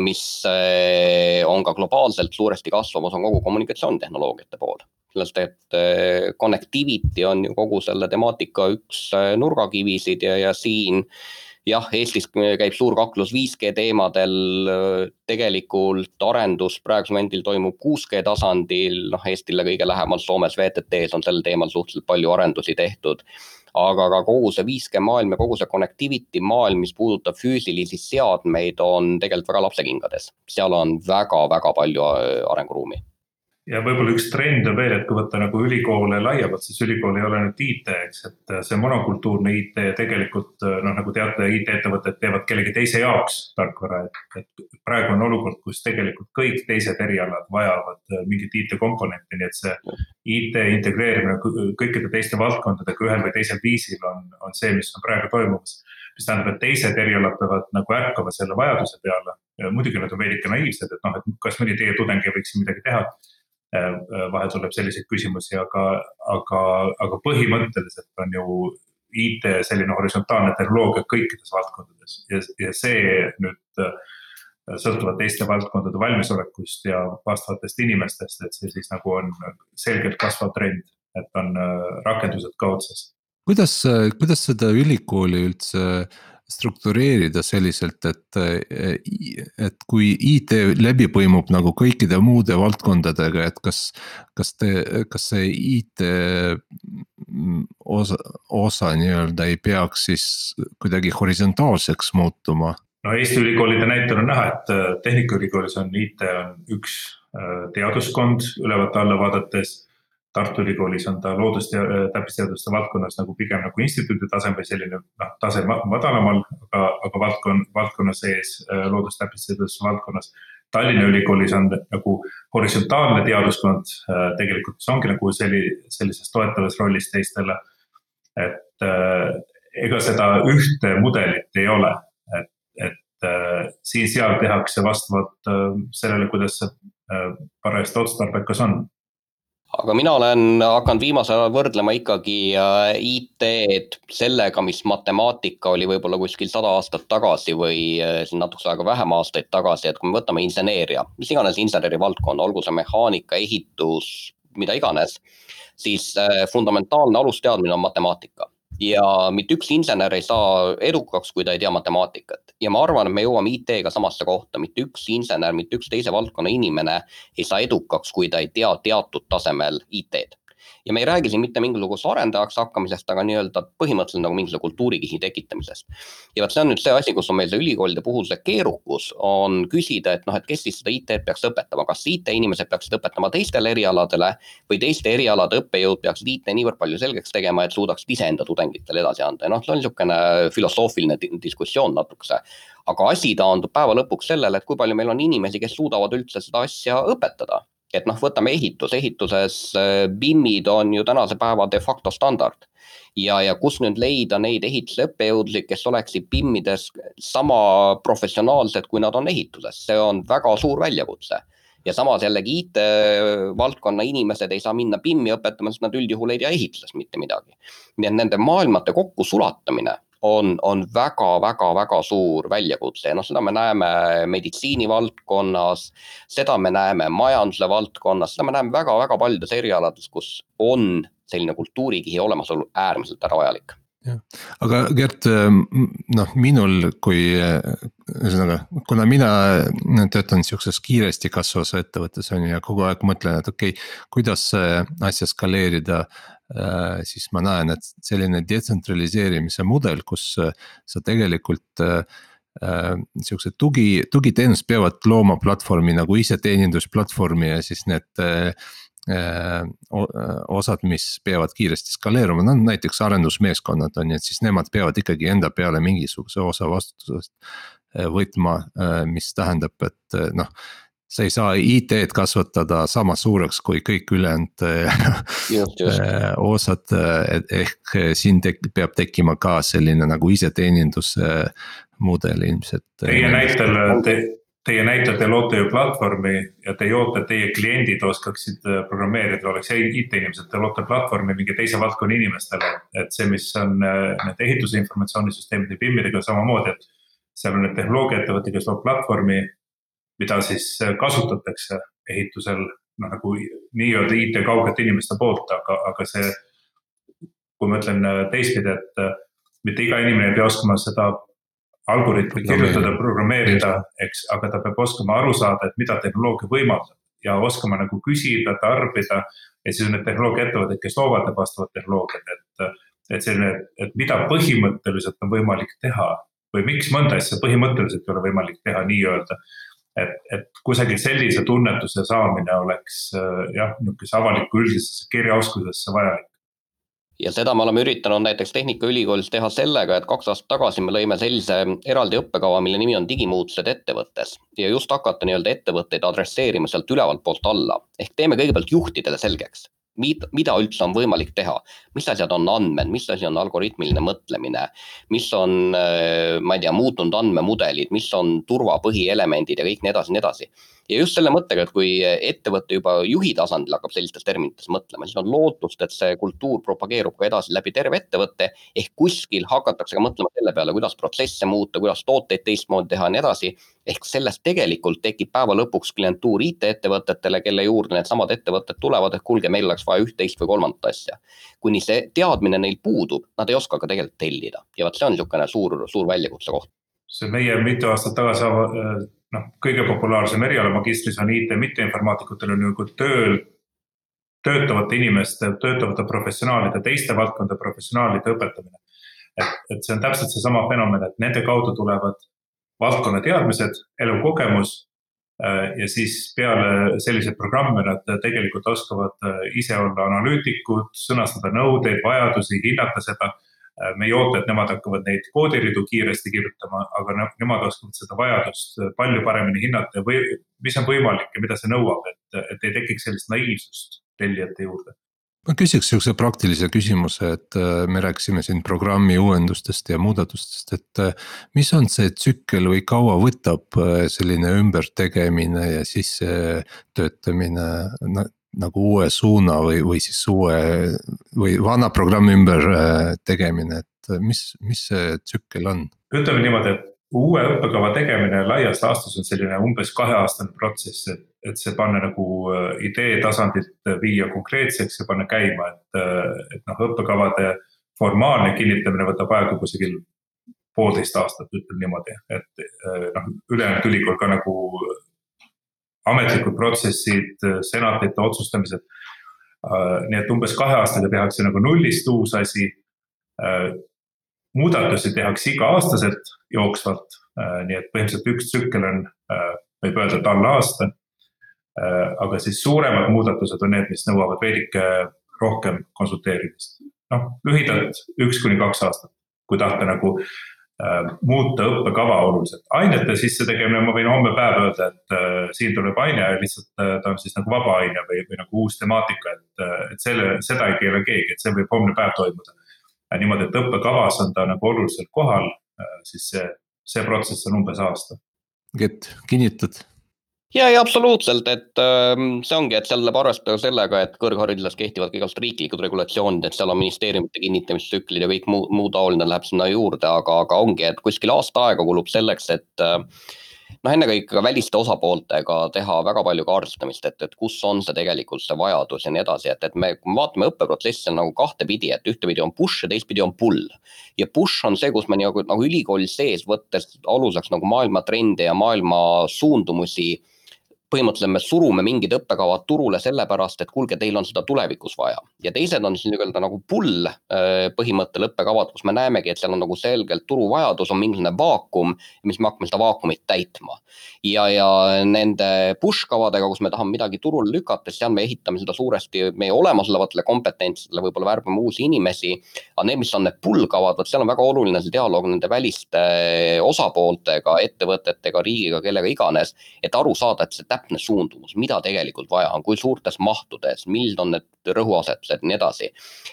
mis eh, on ka globaalselt suuresti kasvamas, on kogu kommunikatsioonitehnoloogiate pool. sellest, et eh, connectivity on ju kogu selle temaatika üks nurgakivisid ja, ja siin jah, Eestis käib suur kaklus 5G teemadel, tegelikult arendus praegusel momendil toimub 6G tasandil, noh Eestile kõige lähemal Soomes VTT-s on sel teemal suhteliselt palju arendusi tehtud. Aga ka kogu see 5G maailm ja kogu see connectivity maailm, mis puudutab füüsilisi seadmeid, on tegelikult väga lapsekingades, seal on väga-väga palju äh, arenguruumi ja võib-olla üks trend on veel, et kui võtta nagu ülikoole laiemalt, siis ülikool ei ole ainult IT, eks, et see monokultuurne IT tegelikult noh, nagu teate, IT-ettevõtted teevad kellegi teise jaoks tarkvara, et, et praegu on olukord, kus tegelikult kõik teised erialad vajavad mingit IT-komponenti, nii et see IT integreerimine kõikide teiste valdkondadega ühel või teisel viisil on, on see, mis on praegu toimumas. mis tähendab, et teised erialad peavad nagu ärkama selle vajaduse peale. muidugi nad on veidike naiivsed, et noh, et kas mõni teie tudeng ei võiks siin midagi teha Äh, vahel tuleb selliseid küsimusi, aga, aga, aga põhimõtteliselt on ju IT selline horisontaalne tehnoloogia kõikides valdkondades ja, ja see nüüd äh, sõltuvalt teiste valdkondade valmisolekust ja vastavatest inimestest, et see siis nagu on selgelt kasvav trend, et on äh, rakendused ka otsas. kuidas, kuidas seda ülikooli üldse struktureerida selliselt, et, et kui IT läbi põimub nagu kõikide muude valdkondadega, et kas, kas te, kas see IT osa, osa nii-öelda ei peaks siis kuidagi horisontaalseks muutuma? no Eesti ülikoolide näitel on näha, et Tehnikaülikoolis on IT on üks äh, teaduskond ülevalt alla vaadates Tartu Ülikoolis on ta loodus- ja äh, täppisteaduste valdkonnas nagu pigem nagu instituudi tasem või selline noh, tase madalamal, aga, aga valdkond, valdkonna sees äh, loodus-täppisteaduste valdkonnas. Tallinna Ülikoolis on nagu horisontaalne teaduskond äh, tegelikult, mis ongi nagu selli, sellises toetavas rollis teistele. et ega seda ühte mudelit ei ole, et, et siin-seal tehakse vastavalt sellele, kuidas see parajasti otstarbekas on aga mina olen hakanud viimasel ajal võrdlema ikkagi äh, IT-d sellega, mis matemaatika oli võib-olla kuskil sada aastat tagasi või äh, siin natukese aega vähem aastaid tagasi, et kui me võtame inseneeria, mis iganes inseneri valdkonna, olgu see mehaanika, ehitus, mida iganes, siis äh, fundamentaalne alusteadmine on matemaatika ja mitte üks insener ei saa edukaks, kui ta ei tea matemaatikat. Ja ma arvan, et me jõuame IT-ga samasse kohta, mitte üks insener, mitte üks teise valdkonna inimene ei saa edukaks, kui ta ei tea teatud tasemel IT-d ja me ei räägi siin mitte mingisugusest arendajaks hakkamisest, aga nii-öelda põhimõtteliselt nagu mingisuguse kultuurikihi tekitamisest. ja vot see on nüüd see asi, kus on meil see ülikoolide puhul see keerukus, on küsida, et noh, et kes siis seda IT-d peaks õpetama, kas IT-inimesed peaksid õpetama teistele erialadele või teiste erialade õppejõud peaksid IT niivõrd palju selgeks tegema, et suudaksid iseenda tudengitele edasi anda? Ja noh, see on niisugune filosoofiline diskussioon natukese. Aga asi taandub päeva lõpuks sellele, et kui palju meil on inimesi, kes suudavad üldse seda asja õpetada et noh, võtame ehitus, ehituses BIM-id äh, on ju tänase päeva de facto standard. ja, ja kus nüüd leida neid ehitusõppejõudusid, kes oleksid BIM-ides sama professionaalsed, kui nad on ehituses, see on väga suur väljakutse ja samas jällegi IT-valdkonna inimesed ei saa minna BIM-i õpetama, sest nad üldjuhul ei tea ehitusest mitte midagi. nii et nende maailmade kokkusulatamine on, on väga-väga-väga suur väljakutse. Ja noh, seda me näeme meditsiini valdkonnas, seda me näeme majanduse valdkonnas, seda me näeme väga-väga paljudes erialades, kus on selline kultuurikihi olemasolu äärmiselt hädavajalik jah, aga Gert, ähm, noh, minul kui ühesõnaga, kuna mina töötan sihukeses kiiresti kasvavas ettevõttes on ju ja kogu aeg mõtlen, et okei okay,, kuidas asja skaleerida Äh, siis ma näen, et selline detsentraliseerimise mudel, kus äh, sa tegelikult äh, sihukesed tugi, tugiteenused peavad looma platvormi nagu iseteenindusplatvormi ja siis need osad, mis peavad kiiresti skaleeruma, no näiteks arendusmeeskonnad on ju, et siis nemad peavad ikkagi enda peale mingisuguse osa vastutusest võtma, mis tähendab, et noh sa ei saa IT-d kasvatada sama suureks kui kõik ülejäänud äh, osad, ehk siin tek, peab tekkima ka selline nagu iseteeninduse mudel ilmselt. Teie näitel te, teie näitel te loote ju platvormi ja te ei oota, et teie kliendid oskaksid äh, programmeerida, oleks IT-inimesed, te loote platvormi mingi teise valdkonna inimestele. et see, mis on äh, need ehituse informatsioonisüsteemide PIM-idega samamoodi, et seal on need tehnoloogiaettevõte, kes loob platvormi mida siis äh, kasutatakse ehitusel noh, nagu nii-öelda IT-kaugete inimeste poolt, aga, aga see, kui ma ütlen teistpidi, et mitte iga inimene ei pea oskama seda algoritmi kirjutada, programmeerida, eks, aga ta peab oskama aru saada, et mida tehnoloogia võimaldab. Ja oskama nagu küsida, tarbida. ja siis on need tehnoloogiaettevõtted, kes loovad need vastavad tehnoloogiad, et, et selline, et mida põhimõtteliselt on võimalik teha või miks mõnda asja põhimõtteliselt ei ole võimalik teha nii-öelda. Et, et kusagil sellise tunnetuse saamine oleks jah, niisuguse avaliku üldisesse kirjaoskusesse vajalik ja seda me oleme üritanud näiteks Tehnikaülikoolis teha sellega, et kaks aastat tagasi me lõime sellise eraldi õppekava, mille nimi on digimuutused ettevõttes ja just hakata nii-öelda ettevõtteid adresseerima sealt ülevalt poolt alla. ehk teeme kõigepealt juhtidele selgeks, mida üldse on võimalik teha, mis asjad on andmed, mis asi on algoritmiline mõtlemine, mis on, äh, ma ei tea, muutunud andmemudelid, mis on turva põhielemendid ja kõik nii edasi, nii edasi? Ja just selle mõttega, et kui ettevõte juba juhi tasandil hakkab sellistes terminites mõtlema, siis on lootust, et see kultuur propageerub ka edasi läbi terve ettevõtte. ehk kuskil hakatakse ka mõtlema selle peale, kuidas protsesse muuta, kuidas tooteid teistmoodi teha ja nii edasi. ehk sellest tegelikult tekib päeva lõpuks klientuur IT-ettevõtetele, kelle juurde needsamad ettevõtted tulevad, et kuulge, meil oleks vaja üht, teist või kolmandat asja. kuni see teadmine neil puudub, nad ei oska ka tegelikult tellida ja vot see on niisugune suur, suur väljakutse koht see meie mitu aastat tagasi noh, kõige populaarsem eriala magistris on IT mitteinformaatikutel on nagu tööl töötavate inimeste, töötavate professionaalide, teiste valdkondade professionaalide õpetamine. et, et see on täpselt seesama fenomen, et nende kaudu tulevad valdkonna teadmised, elukogemus ja siis peale selliseid programme nad tegelikult oskavad äh, ise olla analüütikud, sõnastada nõudeid, vajadusi, hinnata seda. Äh, me ei oota, et nemad hakkavad neid koodiridu kiiresti kirjutama, aga nemad oskavad seda vajadust äh, palju paremini hinnata või mis on võimalik ja mida see nõuab, et, et ei tekiks sellist naiivsust tellijate juurde ma küsiks sihukese praktilise küsimuse, et äh, me rääkisime siin programmi uuendustest ja muudatustest, et mis on see tsükkel või kaua võtab selline ümbertegemine ja sissetöötamine nagu uue suuna või, või siis uue või vana programmi ümber äh, tegemine, et mis, mis see tsükkel on? ütleme niimoodi, et uue õppekava tegemine laias laastus on selline umbes kaheaastane protsess, et, et see panna nagu äh, idee tasandilt viia konkreetseks ja panna käima, et, äh, et noh, õppekavade formaalne kinnitamine võtab aega kusagil poolteist aastat, ütleme niimoodi, et noh, ülejäänud ülikool ka nagu ametlikud protsessid, senatite otsustamised. nii et umbes kahe aastaga tehakse nagu nullist uus asi. muudatusi tehakse iga-aastaselt jooksvalt, nii et põhimõtteliselt üks tsükkel on, võib öelda, et alla aasta. Aga siis suuremad muudatused on need, mis nõuavad veidike rohkem konsulteerimist. noh, lühidalt üks kuni kaks aastat, kui tahta nagu Äh, muuta õppekava oluliselt. ainete sisse tegemine, ma võin homme päev öelda, et äh, siin tuleb aine ja lihtsalt äh, ta on siis nagu vaba aine või, või nagu uus temaatika, et, et selle, seda ei keela keegi, et see võib homne päev toimuda. niimoodi, et õppekavas on ta nagu oluliselt kohal, siis see, see protsess on umbes aasta. Gett, kinnitad? Ja, ja absoluutselt, et äh, see ongi, et seal tuleb arvestada sellega, et kõrghariduses kehtivad ka igasugused riiklikud regulatsioonid, et seal on ministeeriumite kinnitamistsüklid ja kõik muu, muu taoline läheb sinna juurde, aga, aga ongi, et kuskil aasta aega kulub selleks, et äh, noh, ennekõike ka väliste osapooltega teha väga palju kaardistamist, et, et kus on see tegelikult see vajadus ja nii edasi, et, et me, kui me vaatame õppeprotsessi nagu kahtepidi, et ühtepidi on push ja teistpidi on pull. ja push on see, kus me nagu, nagu ülikooli sees võttes aluseks nagu maailma trende ja maailma suundumusi põhimõtteliselt me surume mingid õppekavad turule sellepärast, et kuulge, teil on seda tulevikus vaja. ja teised on siis nii-öelda nagu pull äh, põhimõttel õppekavad, kus me näemegi, et seal on nagu selgelt turuvajadus, on mingisugune vaakum, mis me hakkame seda vaakumit täitma. ja, ja nende push kavadega, kus me tahame midagi turule lükata, seal me ehitame seda suuresti meie olemasolevatele kompetentsidele, võib-olla värbame uusi inimesi. aga need, mis on need pull kavad, vot seal on väga oluline see dialoog nende väliste osapooltega, ettevõtetega, riigiga, kellega iganes, et aru saada, et see täpselt täpne suundumus, mida tegelikult vaja on, kui suurtes mahtudes, millised on need rõhuasetused ja nii edasi.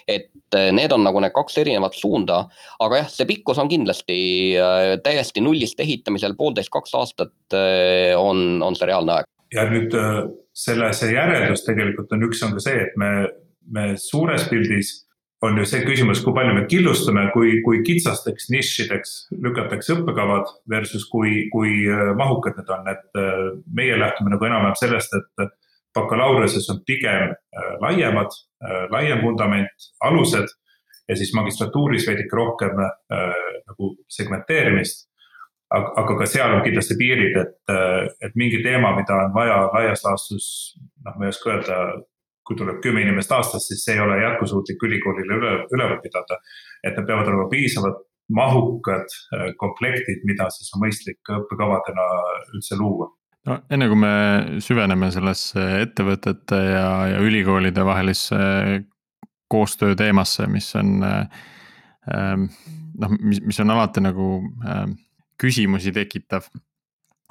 et eh, need on nagu need kaks erinevat suunda, aga jah, see pikkus on kindlasti eh, täiesti nullist ehitamisel poolteist, kaks aastat eh, on, on see reaalne aeg. ja nüüd selle, see järeldus tegelikult on üks, on ka see, et me, me suures pildis on ju see küsimus, kui palju me killustame, kui, kui kitsasteks nišideks lükatakse õppekavad versus kui, kui äh, mahukad need on, et äh, meie lähtume nagu enam-vähem sellest, et bakalaureusesse on pigem äh, laiemad, laiem vundament, alused ja siis magistratuuris veidike rohkem nagu segmenteerimist. aga, aga ka seal on kindlasti piirid, et, et mingi teema, mida on vaja laias laastus, noh, ma ei oska öelda kui tuleb kümme inimest aastas, siis see ei ole jätkusuutlik ülikoolile üle, üleval pidada. et need peavad olema piisavalt mahukad äh, komplektid, mida siis on mõistlik õppekavadena üldse luua no enne kui me süveneme sellesse ettevõtete ja, ja ülikoolide vahelisse koostöö teemasse, mis on ähm, noh, mis, mis on alati nagu ähm, küsimusi tekitav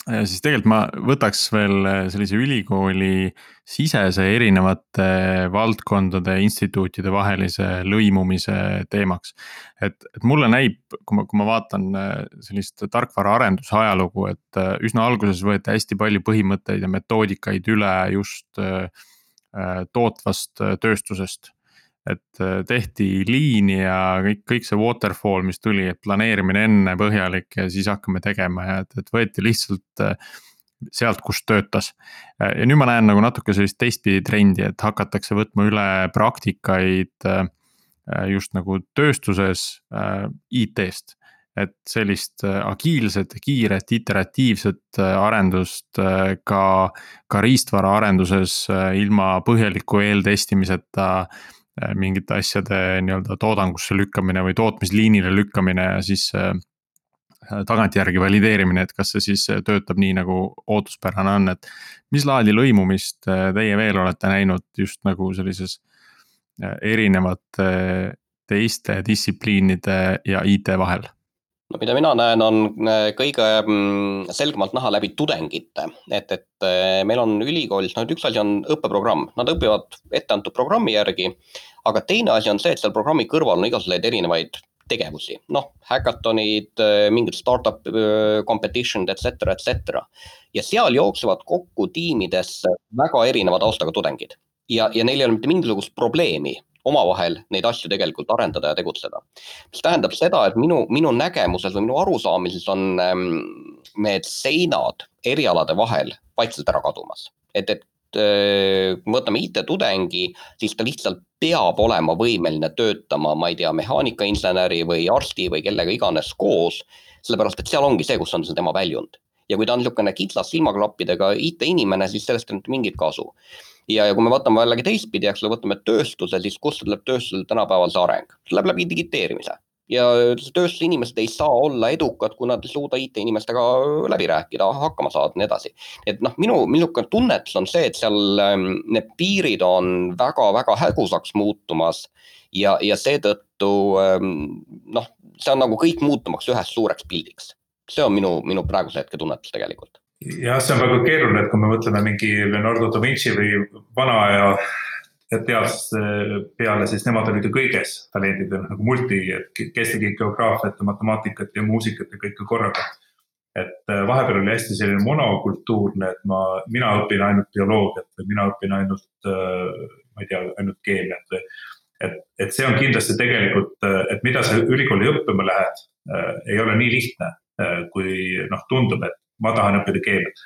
siis tegelikult ma võtaks veel äh, sellise ülikooli sisese erinevate valdkondade, instituutide vahelise lõimumise teemaks. et, et mulle näib, kui ma, kui ma vaatan äh, sellist tarkvaraarenduse ajalugu, et äh, üsna alguses võeti hästi palju põhimõtteid ja metoodikaid üle just tootvast tööstusest et äh, tehti liini ja kõik, kõik see waterfall, mis tuli, et planeerimine enne põhjalik ja siis hakkame tegema ja et, et võeti lihtsalt äh, sealt, kus töötas. ja nüüd ma näen nagu natuke sellist teistpidi trendi, et hakatakse võtma üle praktikaid äh, just nagu tööstuses IT-st et sellist agiilset, kiiret, iteratiivset arendust ka, ka riistvara arenduses ilma põhjaliku eeltestimiseta mingite asjade nii-öelda toodangusse lükkamine või tootmisliinile lükkamine ja siis äh, tagantjärgi valideerimine, et kas see siis töötab nii, nagu ootuspärane on, et mis laadi lõimumist äh, teie veel olete näinud just nagu sellises erinevate teiste distsipliinide ja IT vahel? no mida mina näen, on kõige mm, selgemalt näha läbi tudengite, et, et meil on ülikoolis, noh, et üks asi on õppeprogramm, nad õpivad etteantud programmi järgi aga teine asi on see, et seal programmi kõrval on igasuguseid erinevaid tegevusi, noh, häkatonid, äh, mingid startup äh, competition'id, et cetera, et cetera. ja seal jooksevad kokku tiimidesse väga erineva taustaga tudengid ja, ja neil ei ole mitte mingisugust probleemi omavahel neid asju tegelikult arendada ja tegutseda. mis tähendab seda, et minu, minu nägemuses või minu arusaamises on ähm, need seinad erialade vahel vaikselt ära kadumas. et, et kui me võtame IT-tudengi, siis ta lihtsalt peab olema võimeline töötama, ma ei tea, mehaanikainseneri või arsti või kellega iganes koos. sellepärast, et seal ongi see, kus on see tema väljund ja kui ta on niisugune kitsas silmaklappidega IT-inimene, siis sellest ei mitte mingit kasu. ja, ja kui me vaatame jällegi teistpidi, eks ole, võtame tööstuse, siis kust tuleb tööstusel tänapäeval see areng? see läheb läbi digiteerimise ja tööstuse inimesed ei saa olla edukad, kui nad ei suuda IT-inimestega läbi rääkida, hakkama saada ja nii edasi. et noh, minu, minu tunnetus on see, et seal ähm, need piirid on väga-väga hägusaks muutumas ja, ja seetõttu ähm, noh, see on nagu kõik muutumaks üheks suureks pildiks see on minu, minu praeguse hetke tunnetus tegelikult. jah, see on väga keeruline, et kui me mõtleme mingi Leonardo da Vinci või vana aja teadlaste peale, siis nemad olid ju kõiges talendid, nagu multi, et kes tegi geograafiat ja matemaatikat ja muusikat ja kõike korraga. et äh, vahepeal oli hästi selline monokultuurne, et ma, mina õpin ainult bioloogiat või mina õpin ainult, äh, ma ei tea, ainult keemiat või. et, et see on kindlasti tegelikult, äh, et mida sa ülikooli õppima lähed, ei ole nii lihtne kui noh, tundub, et ma tahan õppida keemiat.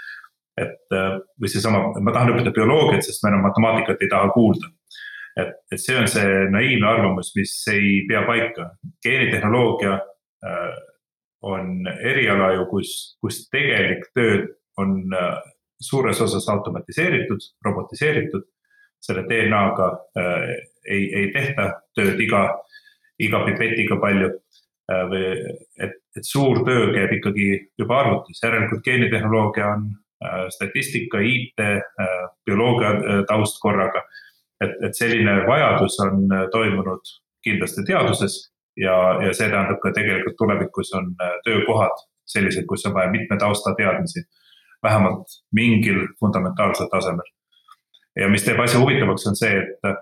Et äh, või seesama, ma tahan õppida bioloogiat, sest ma enam matemaatikat ei taha kuulda. et, et see on see naiivne arvamus, mis ei pea paika. geenitehnoloogia äh, on eriala ju, kus, kus tegelik töö on suures osas automatiseeritud, robotiseeritud. selle DNA-ga ei, ei tehta tööd iga, iga pipetiga palju või et et suur töö käib ikkagi juba arvutis, järelikult geenitehnoloogia on äh, statistika, IT, äh, bioloogia äh, taust korraga. et, et selline vajadus on toimunud kindlasti teaduses ja, ja see tähendab ka tegelikult tulevikus on töökohad sellised, kus on vaja mitme tausta teadmisi, vähemalt mingil fundamentaalsel tasemel. ja mis teeb asja huvitavaks, on see, et,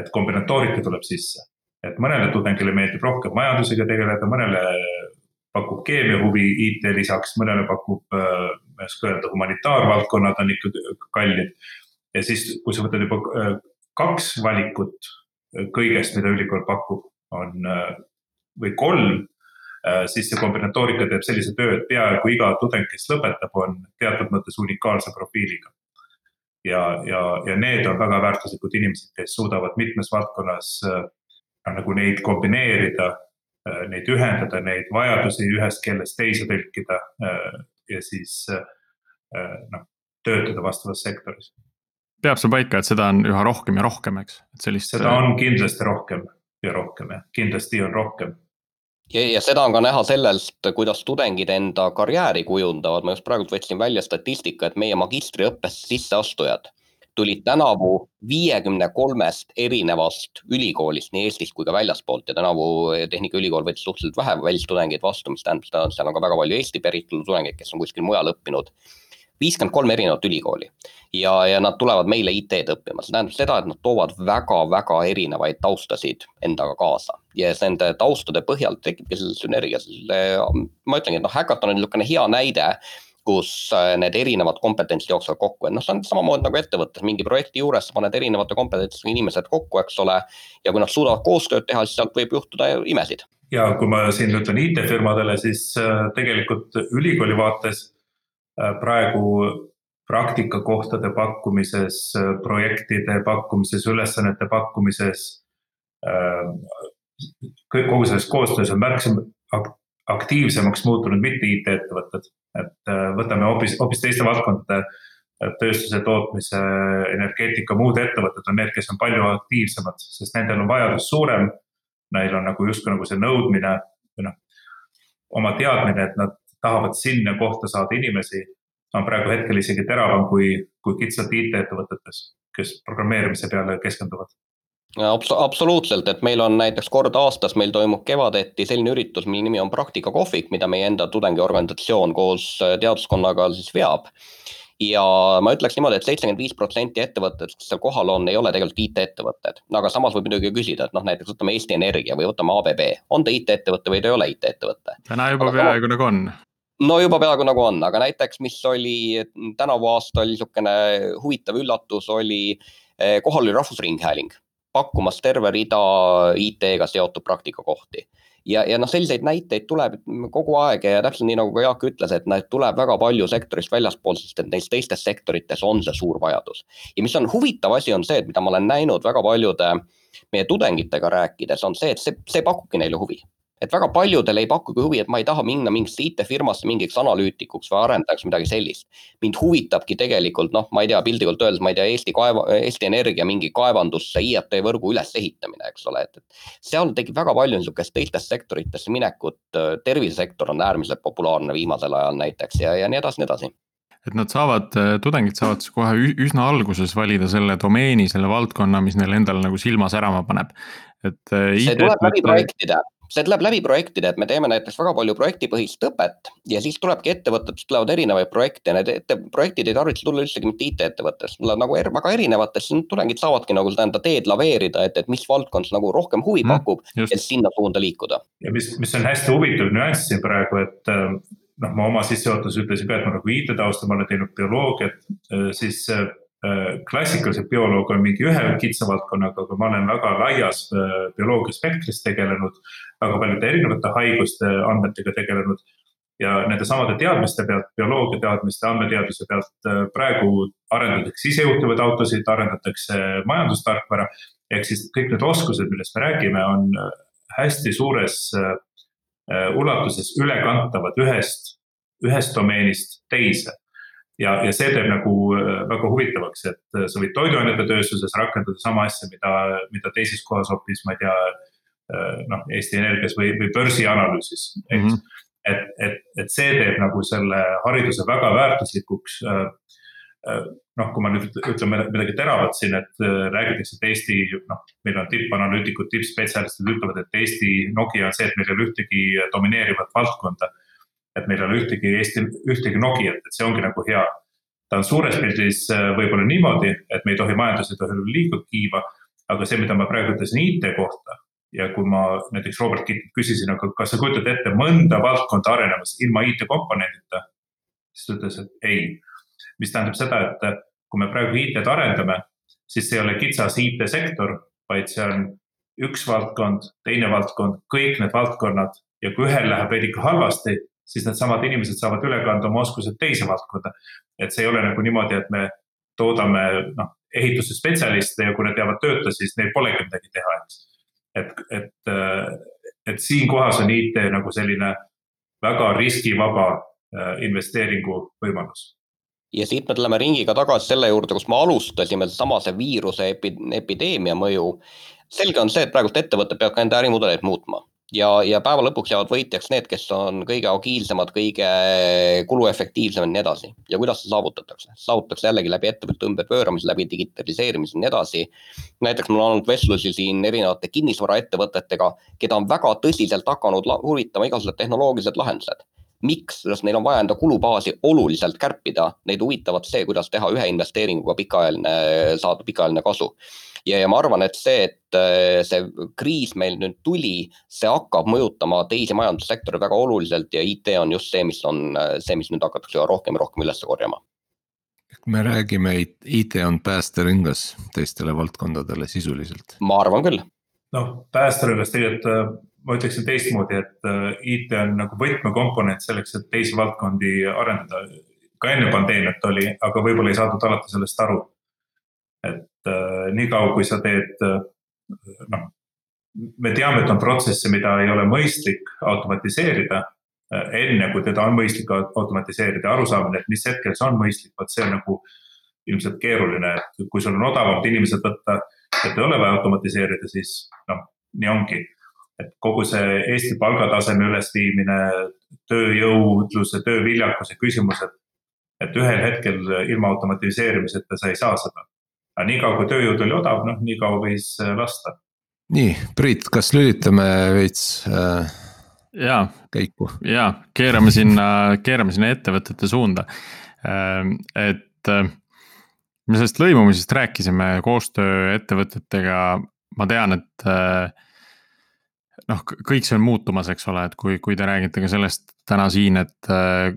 et kombinatoorika tuleb sisse, et mõnele tudengile meeldib rohkem majandusega tegeleda, mõnele pakub keemia huvi IT lisaks, mõnele pakub, äh, ma ei oska öelda, humanitaarvaldkonnad on ikka kallid. ja siis, kui sa võtad juba äh, kaks valikut äh, kõigest, mida ülikool pakub, on või kolm, siis see kombinatoorika teeb sellise töö, et peaaegu iga tudeng, kes lõpetab, on teatud mõttes unikaalse profiiliga. ja, ja, ja need on väga väärtuslikud inimesed, kes suudavad mitmes valdkonnas nagu neid kombineerida Äh, neid ühendada, neid vajadusi ühest keelest teise tõlkida äh, ja siis äh, noh, töötada vastavas sektoris. peab see paika, et seda on üha rohkem ja rohkem, eks, et sellist. seda on kindlasti rohkem ja rohkem jah, kindlasti on rohkem ja, ja seda on ka näha sellest, kuidas tudengid enda karjääri kujundavad, ma just praegu võtsin välja statistika, et meie magistriõppesse sisseastujad tulid tänavu viiekümne kolmest erinevast ülikoolist nii Eestist kui ka väljaspoolt. Ja tänavu Tehnikaülikool võttis suhteliselt vähe välistudengeid vastu, mis tähendab seda, et seal on ka väga palju Eesti päritolu tudengeid, kes on kuskil mujal õppinud. viiskümmend kolm erinevat ülikooli. Ja, ja nad tulevad meile IT-d õppima, see tähendab seda, et nad toovad väga-väga erinevaid taustasid endaga kaasa. Ja nende taustade põhjal tekibki selle sünergia, selle, ma ütlengi, et noh, Hackathon on niisugune hea näide kus äh, need erinevad kompetentsid jooksevad kokku, et noh, see on samamoodi nagu ettevõttes mingi projekti juures, sa paned erinevate kompetentsidega inimesed kokku, eks ole. ja kui nad suudavad koostööd teha, siis sealt võib juhtuda imesid. ja kui ma siin ütlen IT-firmadele, siis äh, tegelikult ülikooli vaates äh, praegu praktikakohtade pakkumises, projektide pakkumises, ülesannete pakkumises. kõik, kogu selles koostöös on märksa aktiivsemaks muutunud mitte IT-ettevõtted, et äh, võtame hoopis, hoopis teiste valdkondade äh, tööstuse, tootmise, energeetika, muud ettevõtted on need, kes on palju aktiivsemad, sest nendel on vajadus suurem. Neil on nagu justkui nagu see nõudmine või noh, oma teadmine, et nad tahavad sinna kohta saada inimesi, on praegu hetkel isegi teravam kui, kui kitsalt IT-ettevõtetes, kes programmeerimise peale keskenduvad Abs absoluutselt, et meil on näiteks kord aastas, meil toimub kevadeti selline üritus, mille nimi on praktikakohvik, mida meie enda tudengiorganisatsioon koos äh, teaduskonnaga siis veab. ja ma ütleks niimoodi et, et seitsekümmend viis protsenti ettevõtetest, kes seal kohal on, ei ole tegelikult IT-ettevõtted. aga samas võib muidugi küsida, et noh, näiteks võtame Eesti Energia või võtame ABB, on ta IT-ettevõte või ta ei ole IT-ettevõte? täna juba aga peaaegu nagu on no juba peaaegu nagu on, aga näiteks, mis oli tänavu aastal niisugune huvitav üllatus, oli eh, kohal oli Rahvusringhääling pakkumas terve rida IT-ga seotud praktikakohti ja, ja noh, selliseid näiteid tuleb kogu aeg ja täpselt nii nagu ka Jaak ütles, et neid tuleb väga palju sektorist väljaspoolt, sest et neis teistes sektorites on see suur vajadus. ja mis on huvitav asi, on see, et mida ma olen näinud väga paljude meie tudengitega rääkides, on see, et see, see pakubki neile huvi et väga paljudel ei pakugi huvi, et ma ei taha minna mingisse IT-firmasse mingiks analüütikuks või arendajaks, midagi sellist. mind huvitabki tegelikult noh, ma ei tea, piltlikult öeldes, ma ei tea, Eesti kaeva, Eesti Energia mingi kaevandusse IoT võrgu ülesehitamine, eks ole, et, et seal tekib väga palju niisugust teistesse sektoritesse minekut. tervisesektor on äärmiselt populaarne viimasel ajal näiteks ja, ja nii edasi, nii edasi et nad saavad, tudengid saavad siis kohe üsna alguses valida selle domeeni, selle valdkonna, mis neil endal nagu silma särama paneb. et. see tuleb läbi projektide see tuleb läbi projektide, et me teeme näiteks väga palju projektipõhist õpet ja siis tulebki ettevõtetest tulevad erinevaid projekte. Need ette, projektid ei tarvitse tulla üldsegi mitte IT-ettevõttest, tulevad nagu er, väga erinevatest, siis tudengid saavadki nagu seda enda teed laveerida, et, et mis valdkond nagu rohkem huvi mm, pakub mm, ja sinna suunda liikuda. ja mis, mis on hästi huvitav nüanss siin praegu, et noh, ma oma sissejuhatuses ütlesin ka, et ma nagu IT-tausta, ma olen teinud bioloogiat, siis klassikalised bioloog on mingi ühe kitsa valdkonnaga, aga ma olen väga laias äh, bioloogia spektris tegelenud, väga paljude erinevate haiguste andmetega tegelenud. ja nende samade teadmiste pealt, bioloogia teadmiste, andmeteaduse pealt äh, praegu arendatakse isejuhtivaid autosid, arendatakse majandustarkvara. ehk siis kõik need oskused, millest me räägime, on hästi suures ulatuses ülekantavad ühest, ühest domeenist teise ja, ja see teeb nagu äh, väga huvitavaks, et äh, sa võid toiduainete tööstuses rakendada sama asja, mida, mida teises kohas hoopis, ma ei tea. Äh, noh, Eesti Energias või, või börsianalüüsis, eks mm. -hmm. et, et, et see teeb nagu selle hariduse väga väärtuslikuks. noh, kui ma nüüd ütlen midagi teravat siin, et räägitakse, et Eesti, noh, meil on tippanalüütikud, tippspetsialistid ütlevad, et Eesti Nokia on see, et meil ei ole ühtegi domineerivat valdkonda et meil ei ole ühtegi Eesti, ühtegi Nokiat, et see ongi nagu hea. ta on suures pildis äh, võib-olla niimoodi, et me ei tohi majandus ei tohi liiga kiiva, aga see, mida ma praegu ütlesin IT kohta ja kui ma näiteks Robert Kittilt küsisin, aga kas sa kujutad ette mõnda valdkonda arenemas ilma IT komponendita, siis ta ütles, et ei. mis tähendab seda, et kui me praegu IT-d arendame, siis see ei ole kitsas IT-sektor, vaid see on üks valdkond, teine valdkond, kõik need valdkonnad ja kui ühel läheb veidike halvasti, siis needsamad inimesed saavad üle kanda oma oskused teise valdkonda. et see ei ole nagu niimoodi, et me toodame noh, ehituse spetsialiste ja kui nad jäävad tööta, siis neil polegi midagi teha, eks. et, et, et siin kohas on IT nagu selline väga riskivaba äh, investeeringu võimalus ja siit me tuleme ringiga tagasi selle juurde, kus me alustasime, seesama see viiruse epi, epideemia mõju. selge on see, et praegust ettevõtted peavad ka enda ärimudeleid muutma ja, ja päeva lõpuks jäävad võitjaks need, kes on kõige agiilsemad, kõige kuluefektiivsemad ja nii edasi. ja kuidas see saavutatakse? saavutatakse jällegi läbi ettevõtte ümberpööramise, läbi digitaliseerimise ja nii edasi. näiteks mul on olnud vestlusi siin erinevate kinnisvaraettevõtetega, keda on väga tõsiselt hakanud huvitama igasugused tehnoloogilised lahendused miks, sest neil on vaja enda kulubaasi oluliselt kärpida, neid huvitavad see, kuidas teha ühe investeeringuga pikaajaline, saada pikaajaline kasu ja, ja ma arvan, et see, et äh, see kriis meil nüüd tuli, see hakkab mõjutama teisi majandussektoreid väga oluliselt ja IT on just see, mis on äh, see, mis nüüd hakatakse rohkem ja rohkem üles korjama. me räägime, IT on päästerõngas teistele valdkondadele sisuliselt. ma arvan küll. noh, päästerõngas tegelikult äh, ma ütleksin teistmoodi, et IT on nagu võtmekomponent selleks, et teisi valdkondi arendada. ka enne pandeemiat oli, aga võib-olla ei saadud alati sellest aru et äh, niikaua, kui sa teed äh, noh, me teame, et on protsesse, mida ei ole mõistlik automatiseerida äh,. enne kui teda on mõistlik automatiseerida, arusaamine, et mis hetkel see on mõistlik, vot see on nagu ilmselt keeruline, et kui sul on odavamad inimesed võtta, et ei ole vaja automatiseerida, siis noh, nii ongi. Et kogu see Eesti palgataseme ülesviimine, tööjõudluse, tööviljakuse küsimused, et ühel hetkel ilma automatiseerimiseta sa ei saa seda aga niikaua kui tööjõud oli odav, noh nii kaua võis äh, lasta. nii, Priit, kas lülitame veits äh, ja, käiku? ja keerame sinna, keerame sinna ettevõtete suunda äh,, et äh, me sellest lõimumisest rääkisime koostöö ettevõtetega, ma tean, et äh, noh, kõik see on muutumas, eks ole, et kui, kui te räägite ka sellest täna siin, et äh,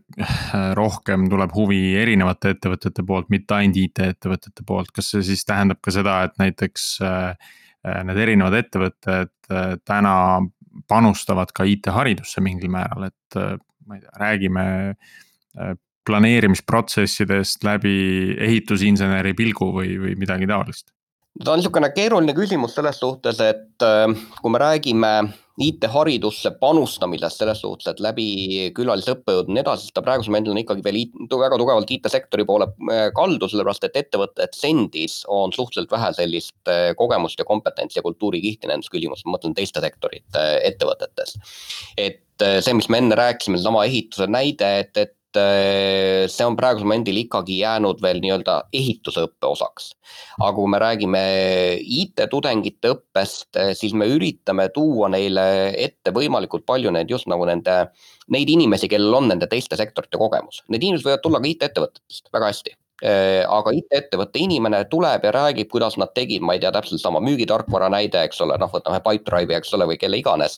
rohkem tuleb huvi erinevate ettevõtete poolt, mitte ainult IT-ettevõtete poolt, kas see siis tähendab ka seda, et näiteks äh, need erinevad ettevõtted täna panustavad ka IT-haridusse mingil määral, et ma ei tea, räägime planeerimisprotsessidest läbi ehitusinseneri pilgu või, või midagi taolist? Ta on niisugune keeruline küsimus selles suhtes, et äh, kui me räägime IT-haridusse panustamisest selles suhtes, et läbi külalisõppejõud ja nii edasi, siis ta praegusel momendil on ikkagi veel väga tugevalt IT-sektori poole äh, kaldu, sellepärast et ettevõtted endis on suhteliselt vähe sellist äh, kogemust ja kompetentsi ja kultuurikihti nendes küsimustes, ma mõtlen teiste sektorite ettevõtetes. et see, mis me enne rääkisime, seesama ehituse näide, et, et see on praegusel momendil ikkagi jäänud veel nii-öelda ehitusõppe osaks. aga kui me räägime IT-tudengite õppest, eh, siis me üritame tuua neile ette võimalikult palju neid just nagu nende, neid inimesi, kellel on nende teiste sektorite kogemus. Need inimesed võivad tulla ka IT-ettevõtetest väga hästi aga IT-ettevõtte inimene tuleb ja räägib, kuidas nad tegid, ma ei tea, täpselt sama müügitarkvara näide, eks ole, noh, võtame Pipedrive'i, eks ole, või kelle iganes.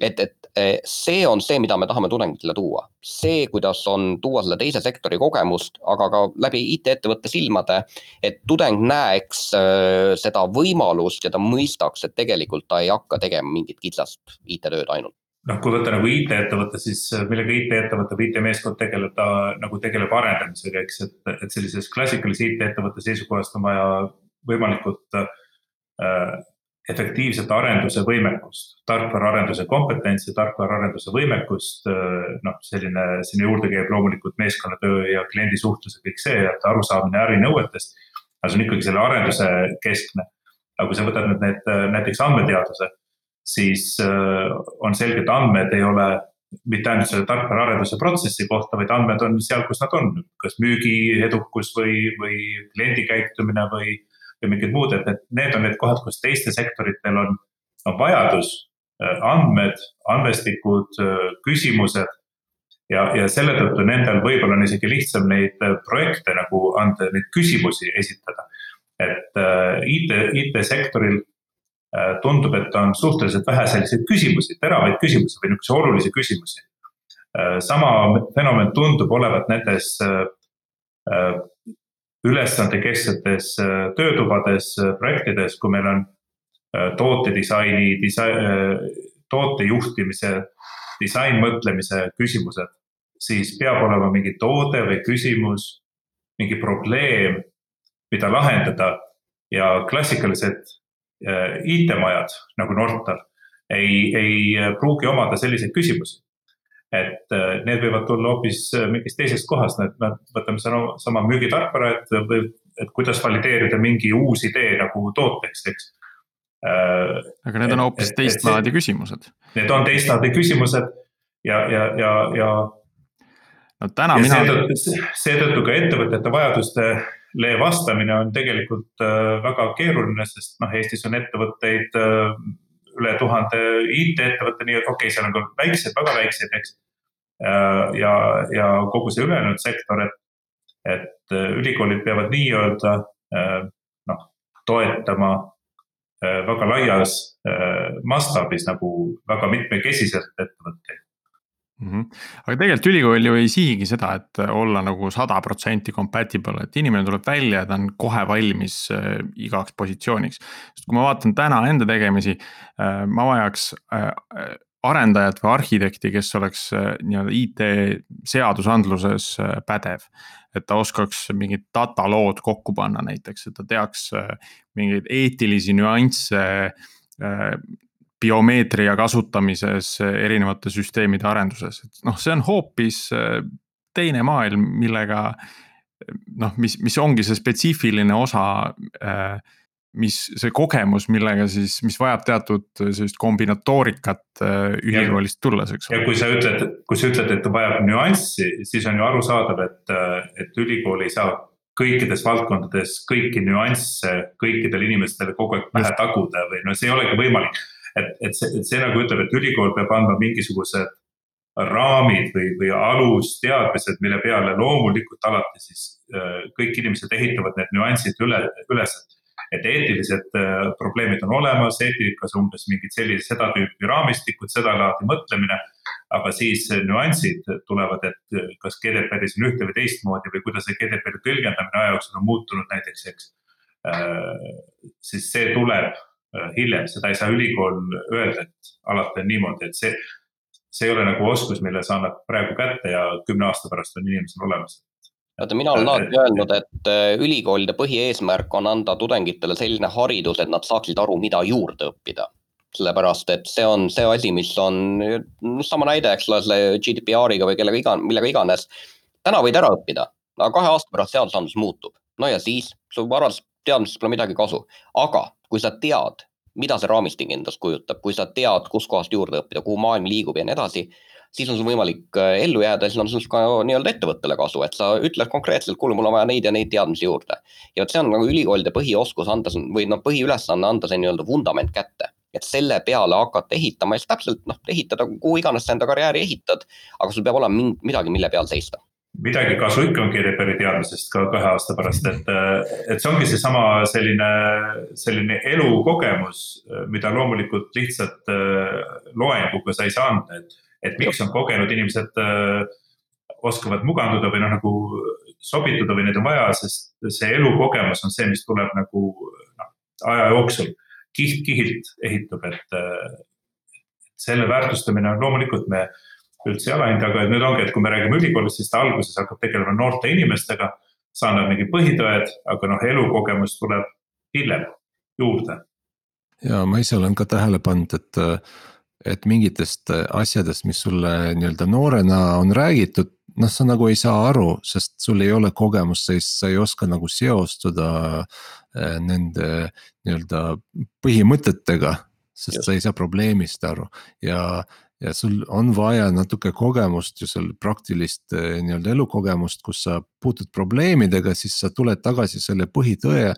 et, et äh, see on see, mida me tahame tudengitele tuua. see, kuidas on tuua selle teise sektori kogemust, aga ka läbi IT-ettevõtte silmade, et tudeng näeks äh, seda võimalust ja ta mõistaks, et tegelikult ta ei hakka tegema mingit kitsast IT-tööd ainult noh, kui võtta nagu IT-ettevõte, siis äh, millega IT-ettevõte või IT-meeskond tegeleb, ta nagu tegeleb arendamisega, eks, et, et sellises klassikalise IT-ettevõtte seisukohast on vaja võimalikult äh, efektiivset arenduse võimekust, tarkvaraarenduse kompetentsi, tarkvaraarenduse võimekust äh,. noh, selline, sinna juurde käib loomulikult meeskonnatöö ja kliendi suhtlus ja kõik see, et arusaamine ärinõuetest. aga see on ikkagi selle arenduse keskne. aga kui sa võtad nüüd need näiteks andmeteaduse siis äh, on selge, et andmed ei ole mitte ainult selle tarkvaraarenduse protsessi kohta, vaid andmed on seal, kus nad on, kas müügi edukus või, või kliendi käitumine või, või mingid muud, et need, need on need kohad, kus teistel sektoritel on, on vajadus, äh, andmed, andmestikud, äh, küsimused. ja, ja selle tõttu nendel võib-olla on isegi lihtsam neid projekte nagu anda, neid küsimusi esitada. et IT, IT-sektoril tundub, et on suhteliselt vähe selliseid küsimusi, teravaid küsimusi või niisuguseid olulisi küsimusi. Äh, sama fenomen tundub olevat nendes äh, ülesandekesksetes töötubades, projektides, kui meil on tootedisaini, toote juhtimise, disainmõtlemise küsimused, siis peab olema mingi toode või küsimus, mingi probleem, mida lahendada ja klassikalised Äh, IT-majad nagu Nortal ei, ei pruugi omada selliseid küsimusi. et äh, need võivad tulla hoopis äh, mingist teisest kohast, et me võtame sama, sama müügitarkvara, et, et kuidas valideerida mingi uus idee nagu tooteks, eks aga need on hoopis teist laadi küsimused. Need on teist laadi küsimused ja, ja, ja, ja. no täna ja mina. seetõttu ka ettevõtete vajaduste vastamine on tegelikult äh, väga keeruline, sest noh, Eestis on ettevõtteid äh, üle tuhande IT-ettevõtte, nii et okei okay,, seal on ka väikseid, väga väikseid, eks. Äh, ja, ja kogu see ülejäänud sektor, et, et ülikoolid peavad nii-öelda noh, toetama väga laias mastaabis nagu väga mitmekesiselt ettevõtteid mm. -hmm. aga tegelikult ülikool ju ei sihigi seda, et olla nagu sada protsenti compatible, et inimene tuleb välja ja ta on kohe valmis äh, igaks positsiooniks. sest kui ma vaatan täna enda tegemisi äh,, ma vajaks äh, arendajat või arhitekti, kes oleks nii-öelda IT seadusandluses äh, pädev. et ta oskaks mingid data lood kokku panna näiteks, et ta teaks mingeid eetilisi nüansse biomeetria kasutamises erinevate süsteemide arenduses, et noh, see on hoopis äh, teine maailm, millega noh, mis, mis ongi see spetsiifiline osa mis see kogemus, millega siis, mis vajab teatud sellist kombinatoorikat ülikoolist tulles, eks ole. ja kui sa ütled, kui sa ütled, et ta vajab nüanssi, siis on ju arusaadav, et, et ülikool ei saa kõikides valdkondades kõiki nüansse kõikidele inimestele kogu aeg pähe taguda või no see ei olegi võimalik et, et see, et see nagu ütleb, et ülikool peab andma mingisugused raamid või, või alusteadmised, mille peale loomulikult alati siis äh, kõik inimesed ehitavad need nüansid üle, üles. et eetilised äh, probleemid on olemas, eetikas umbes mingid sellised, seda tüüpi raamistikud, sedalaadi mõtlemine. aga siis nüansid tulevad, et äh, kas GDPR-is on ühte või teistmoodi või kuidas see GDPR-i tõlgendamine aja jooksul on muutunud näiteks, eks. siis see tuleb hiljem, seda ei saa ülikool öelda, et alati on niimoodi, et see, see ei ole nagu oskus, mille sa annad praegu kätte ja kümne aasta pärast on inimesel olemas vaata, mina olen alati öelnud, et äh, ülikoolide põhieesmärk on anda tudengitele selline haridus, et nad saaksid aru, mida juurde õppida. sellepärast, et see on see asi, mis on, sama näide, eks ole, selle GDPR-iga või kellega iga, millega iganes. täna võid ära õppida, aga kahe aasta pärast seadusandlus muutub. no ja siis, sul varasest teadmisest pole midagi kasu, aga kui sa tead, mida see raamistik endast kujutab, kui sa tead, kuskohast juurde õppida, kuhu maailm liigub ja nii edasi siis on sul võimalik äh, ellu jääda, siis on sul ka nii-öelda ettevõttele kasu, et sa ütled konkreetselt, kuule, mul on vaja neid ja neid teadmisi juurde. ja vot see on nagu ülikoolide põhioskus anda või noh, põhiülesanne anda see nii-öelda vundament kätte. Et selle peale hakata ehitama ja siis täpselt noh, ehitada kuhu iganes sa enda karjääri ehitad, aga sul peab olema midagi, mille peal seista midagi kasu ikka on Kirjapere teadmisest ka kahe aasta pärast, et, et see ongi seesama selline, selline elukogemus, mida loomulikult lihtsalt äh, loenguga sa ei saa anda, et et miks on kogenud inimesed äh, oskavad muganduda või noh, nagu sobituda või neid on vaja, sest see elukogemus on see, mis tuleb nagu noh, aja jooksul kiht kihilt ehitub, et äh, selle väärtustamine on loomulikult me üldse ei alahinda, aga nüüd ongi, et kui me räägime ülikoolist, siis ta alguses hakkab tegelema noorte inimestega, sa annad mingi põhitõed, aga noh, elukogemus tuleb hiljem juurde. ja ma ise olen ka tähele pannud, et et mingitest asjadest, mis sulle nii-öelda noorena on räägitud, noh, sa nagu ei saa aru, sest sul ei ole kogemust, sa ei, sa ei oska nagu seostuda äh, nende nii-öelda põhimõtetega. sest Just. sa ei saa probleemist aru ja, ja sul on vaja natuke kogemust ju seal praktilist äh, nii-öelda elukogemust, kus sa puutud probleemidega, siis sa tuled tagasi selle põhitõe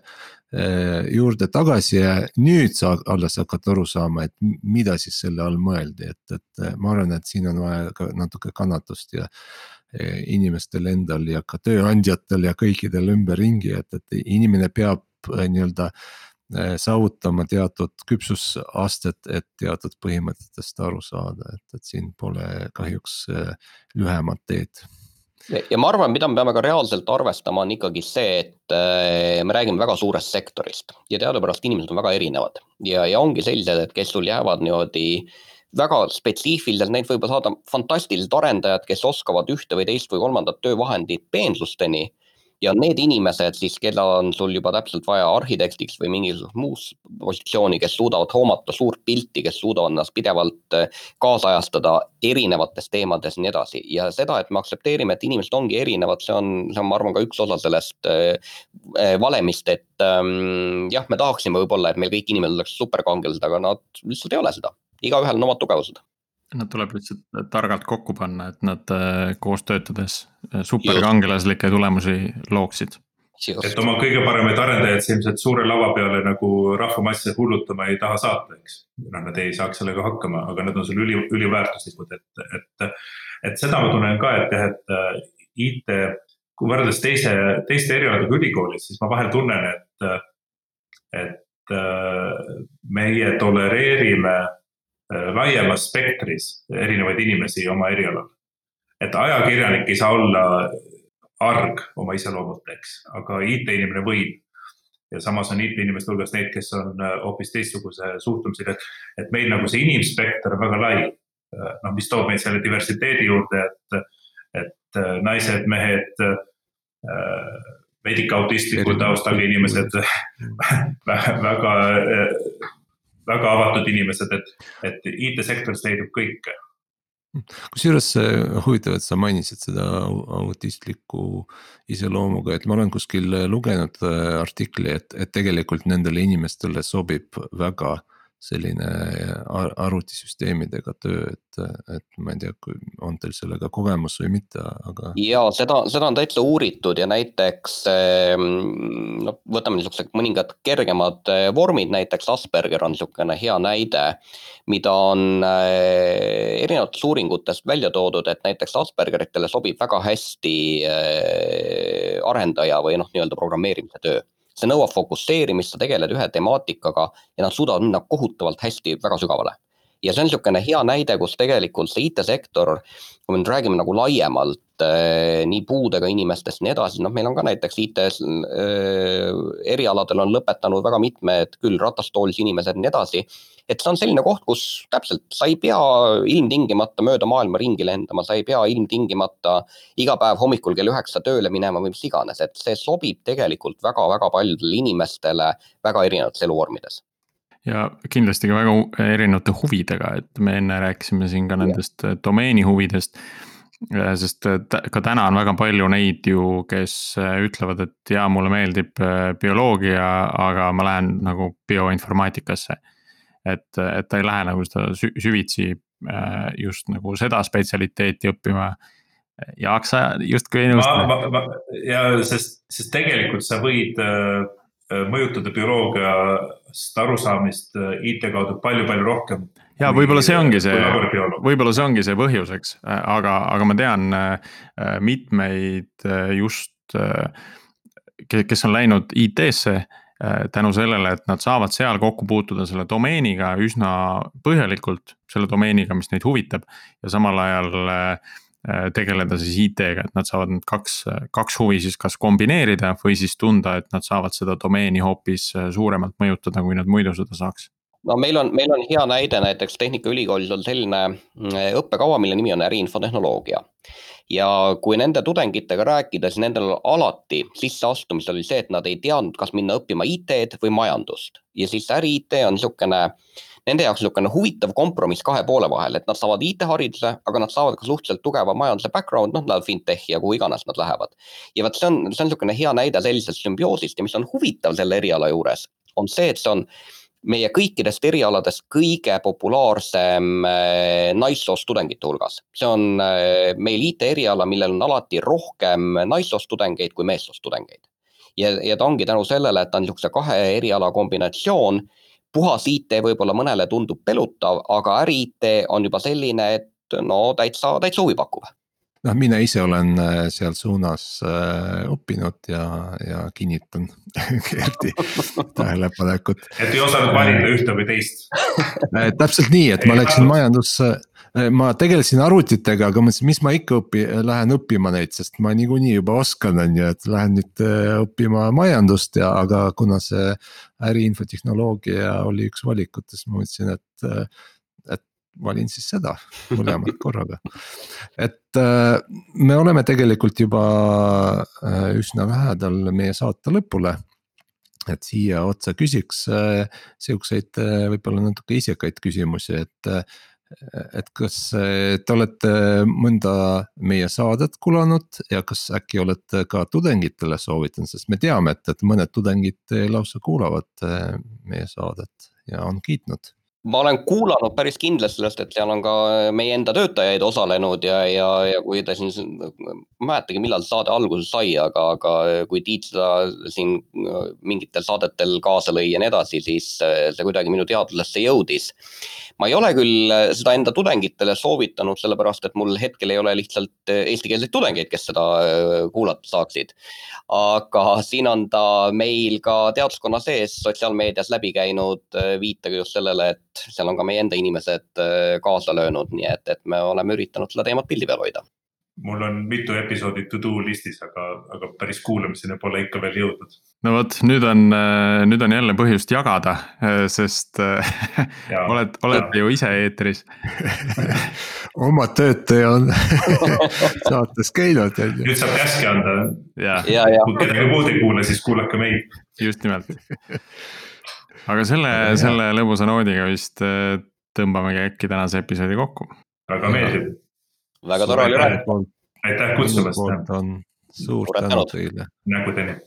Äh, juurde tagasi ja nüüd sa alles hakkad aru saama, et mida siis selle all mõeldi, et, et äh, ma arvan, et siin on vaja ka natuke kannatust ja äh, inimestel endal ja ka tööandjatel ja kõikidel ümberringi, et, et inimene peab nii-öelda saavutama teatud küpsusastet, et teatud põhimõtetest aru saada, et, et siin pole kahjuks lühemat teed. Ja ma arvan, mida me peame ka reaalselt arvestama, on ikkagi see, et äh, me räägime väga suurest sektorist ja teadupärast inimesed on väga erinevad. Ja, ja ongi sellised, et kes sul jäävad niimoodi väga spetsiifiliselt, neid võib saada fantastilised arendajad, kes oskavad ühte või teist või kolmandat töövahendit peenslusteni ja need inimesed siis, keda on sul juba täpselt vaja arhitektiks või mingisugust muus positsiooni, kes suudavad hoomata suurt pilti, kes suudavad ennast pidevalt äh, kaasajastada erinevates teemades ja nii edasi. Ja seda, et me aktsepteerime, et inimesed ongi erinevad, see on, see on, ma arvan, ka üks osa sellest äh, äh, valemist, et ähm, jah, me tahaksime võib-olla, et meil kõik inimesed oleks superkangelased, aga nad lihtsalt ei ole seda, igaühel on omad tugevused Nad tuleb lihtsalt targalt kokku panna, et nad äh, koos töötades äh, superkangelaslikke tulemusi looksid. et oma kõige paremaid arendajaid ilmselt suure lava peale nagu rahvamasse hullutama ei taha saata, eks. noh, nad ei saaks sellega hakkama, aga nad on sul üli, üliväärtuslikud, et, et, et seda ma tunnen ka, et jah, et äh, IT, kui võrreldes teise, teiste erialadega ülikoolis, siis ma vahel tunnen, et, et meie tolereerime Äh, laiemas spektris erinevaid inimesi oma erialal. et ajakirjanik ei saa olla arg oma iseloomult, eks, aga IT-inimene võib. ja samas on IT-inimeste hulgas neid, kes on äh, hoopis teistsuguse suhtumisega, et, et meil nagu see inimspekter on väga lai. Äh, noh, mis toob meid selle diversiteedi juurde, et, et naised, mehed veidike autistliku taustaga inimesed [laughs] väga väga avatud inimesed, et, et IT-sektoris leidub kõike kusjuures huvitav, et sa mainisid seda autistliku iseloomuga, et ma olen kuskil lugenud äh, artikli, et, et tegelikult nendele inimestele sobib väga selline arvutisüsteemidega töö, et, et ma ei tea, kui on teil sellega kogemus või mitte, aga. ja seda, seda on täitsa uuritud ja näiteks noh, võtame niisugused mõningad kergemad eh, vormid, näiteks Asperger on niisugune hea näide, mida on eh, erinevates uuringutes välja toodud, et näiteks Aspergeritele sobib väga hästi arendaja või noh, nii-öelda programmeerimise töö see nõuab fokusseerimist, sa tegeled ühe temaatikaga ja nad suudavad minna kohutavalt hästi väga sügavale. Ja see on niisugune hea näide, kus tegelikult see IT-sektor, kui me nüüd räägime nagu laiemalt, äh, nii puudega inimestest ja nii edasi, noh, meil on ka näiteks IT-s äh, erialadel on lõpetanud väga mitmed küll ratastoolis inimesed ja nii edasi. et see on selline koht, kus täpselt sa ei pea ilmtingimata mööda maailma ringi lendama, sa ei pea ilmtingimata iga päev hommikul kell üheksa tööle minema või mis iganes, et see sobib tegelikult väga-väga paljudele inimestele väga erinevates eluvormides ja kindlasti ka väga erinevate huvidega, et me enne rääkisime siin ka nendest ja. domeeni huvidest. Äh, sest äh, ka täna on väga palju neid ju, kes äh, ütlevad, et jaa, mulle meeldib bioloogia, aga ma lähen nagu bioinformaatikasse. et, et ta ei lähe nagu seda süvitsi just nagu seda spetsialiteeti õppima jaaks sa justkui ei nõustu? ja sest, sest tegelikult sa võid Äh, mõjutada bioloogiast arusaamist äh, IT kaudu palju-palju rohkem. ja võib-olla see ongi see, võib-olla see ongi see põhjus, eks, aga, aga ma tean äh, mitmeid just, kes on läinud IT-sse tänu sellele, et nad saavad seal kokku puutuda selle domeeniga üsna põhjalikult, selle domeeniga, mis neid huvitab ja samal ajal äh, Äh, tegeleda siis IT-ga, et nad saavad need kaks, kaks huvi siis kas kombineerida või siis tunda, et nad saavad seda domeeni hoopis äh, suuremalt mõjutada, kui nad muidu seda saaks no meil on, meil on hea näide näiteks Tehnikaülikoolis on selline mm, õppekava, mille nimi on äriinfotehnoloogia. ja kui nende tudengitega rääkida, siis nendel alati sisseastumisel oli see, et nad ei teadnud, kas minna õppima IT-d või majandust ja siis äri-IT on niisugune nende jaoks niisugune huvitav kompromiss kahe poole vahel, et nad saavad IT-hariduse, aga nad saavad ka suhteliselt tugeva majanduse background, noh, lähevad fintechi ja kuhu iganes nad lähevad. ja vot see on, see on niisugune hea näide sellisest sümbioosist ja mis on huvitav selle eriala juures, on see, et see on meie kõikidest erialadest kõige populaarsem äh, naissoost tudengite hulgas. see on äh, meil IT-eriala, millel on alati rohkem naissoost tudengeid kui meessoost tudengeid. ja, ja ta ongi tänu sellele, et ta on niisuguse kahe eriala kombinatsioon puhas IT võib-olla mõnele tundub pelutav, aga äri-IT on juba selline, et no täitsa, täitsa huvipakkuv noh, mina ise olen äh, seal suunas äh, õppinud ja, ja kinnitan Gerdi [laughs] tähelepanekut. et ei osanud valida ühte või teist äh, täpselt nii, et ma läksin majandusse, ma tegelesin arvutitega, aga mõtlesin, mis ma ikka õpi-, lähen õppima neid, sest ma niikuinii juba oskan, on ju, et lähen nüüd õppima majandust ja, aga kuna see äriinfotehnoloogia oli üks valikutest, ma mõtlesin, et valin siis seda [laughs] mõlemat korraga. et äh, me oleme tegelikult juba äh, üsna lähedal meie saate lõpule. et siia otsa küsiks äh, siukseid võib-olla natuke isekaid küsimusi, et et kas te olete mõnda meie saadet kuulanud ja kas äkki olete ka tudengitele soovitanud, sest me teame, et, et mõned tudengid lausa kuulavad meie saadet ja on kiitnud ma olen kuulanud päris kindlasti sellest, et seal on ka meie enda töötajaid osalenud ja, ja, ja kui ta siin, ma ei mäletagi, millal saade alguse sai, aga, aga kui Tiit seda siin mingitel saadetel kaasa lõi ja nii edasi, siis see kuidagi minu teadvusesse jõudis ma ei ole küll äh, seda enda tudengitele soovitanud, sellepärast et mul hetkel ei ole lihtsalt äh, eestikeelseid tudengeid, kes seda äh, kuulata saaksid. aga siin on ta meil ka teaduskonna sees sotsiaalmeedias läbi käinud viitega just sellele, et seal on ka meie enda inimesed kaasa löönud, nii et, et me oleme üritanud seda teemat pildi peal hoida mul on mitu episoodi to do listis, aga, aga päris kuulamiseni pole ikka veel jõudnud. no vot, nüüd on, nüüd on jälle põhjust jagada, sest ja, oled, olete ju ise eetris [laughs] oma töötaja on [laughs] saates käinud. nüüd saab käske anda. kui kedagi muud ei kuule, siis kuulake meid. just nimelt. [laughs] aga selle, selle lõbusa noodiga vist äh, tõmbamegi äkki tänase episoodi kokku. väga meeldib väga tore oli rääkida. aitäh kutsumast. suur tänu teile. nägudeni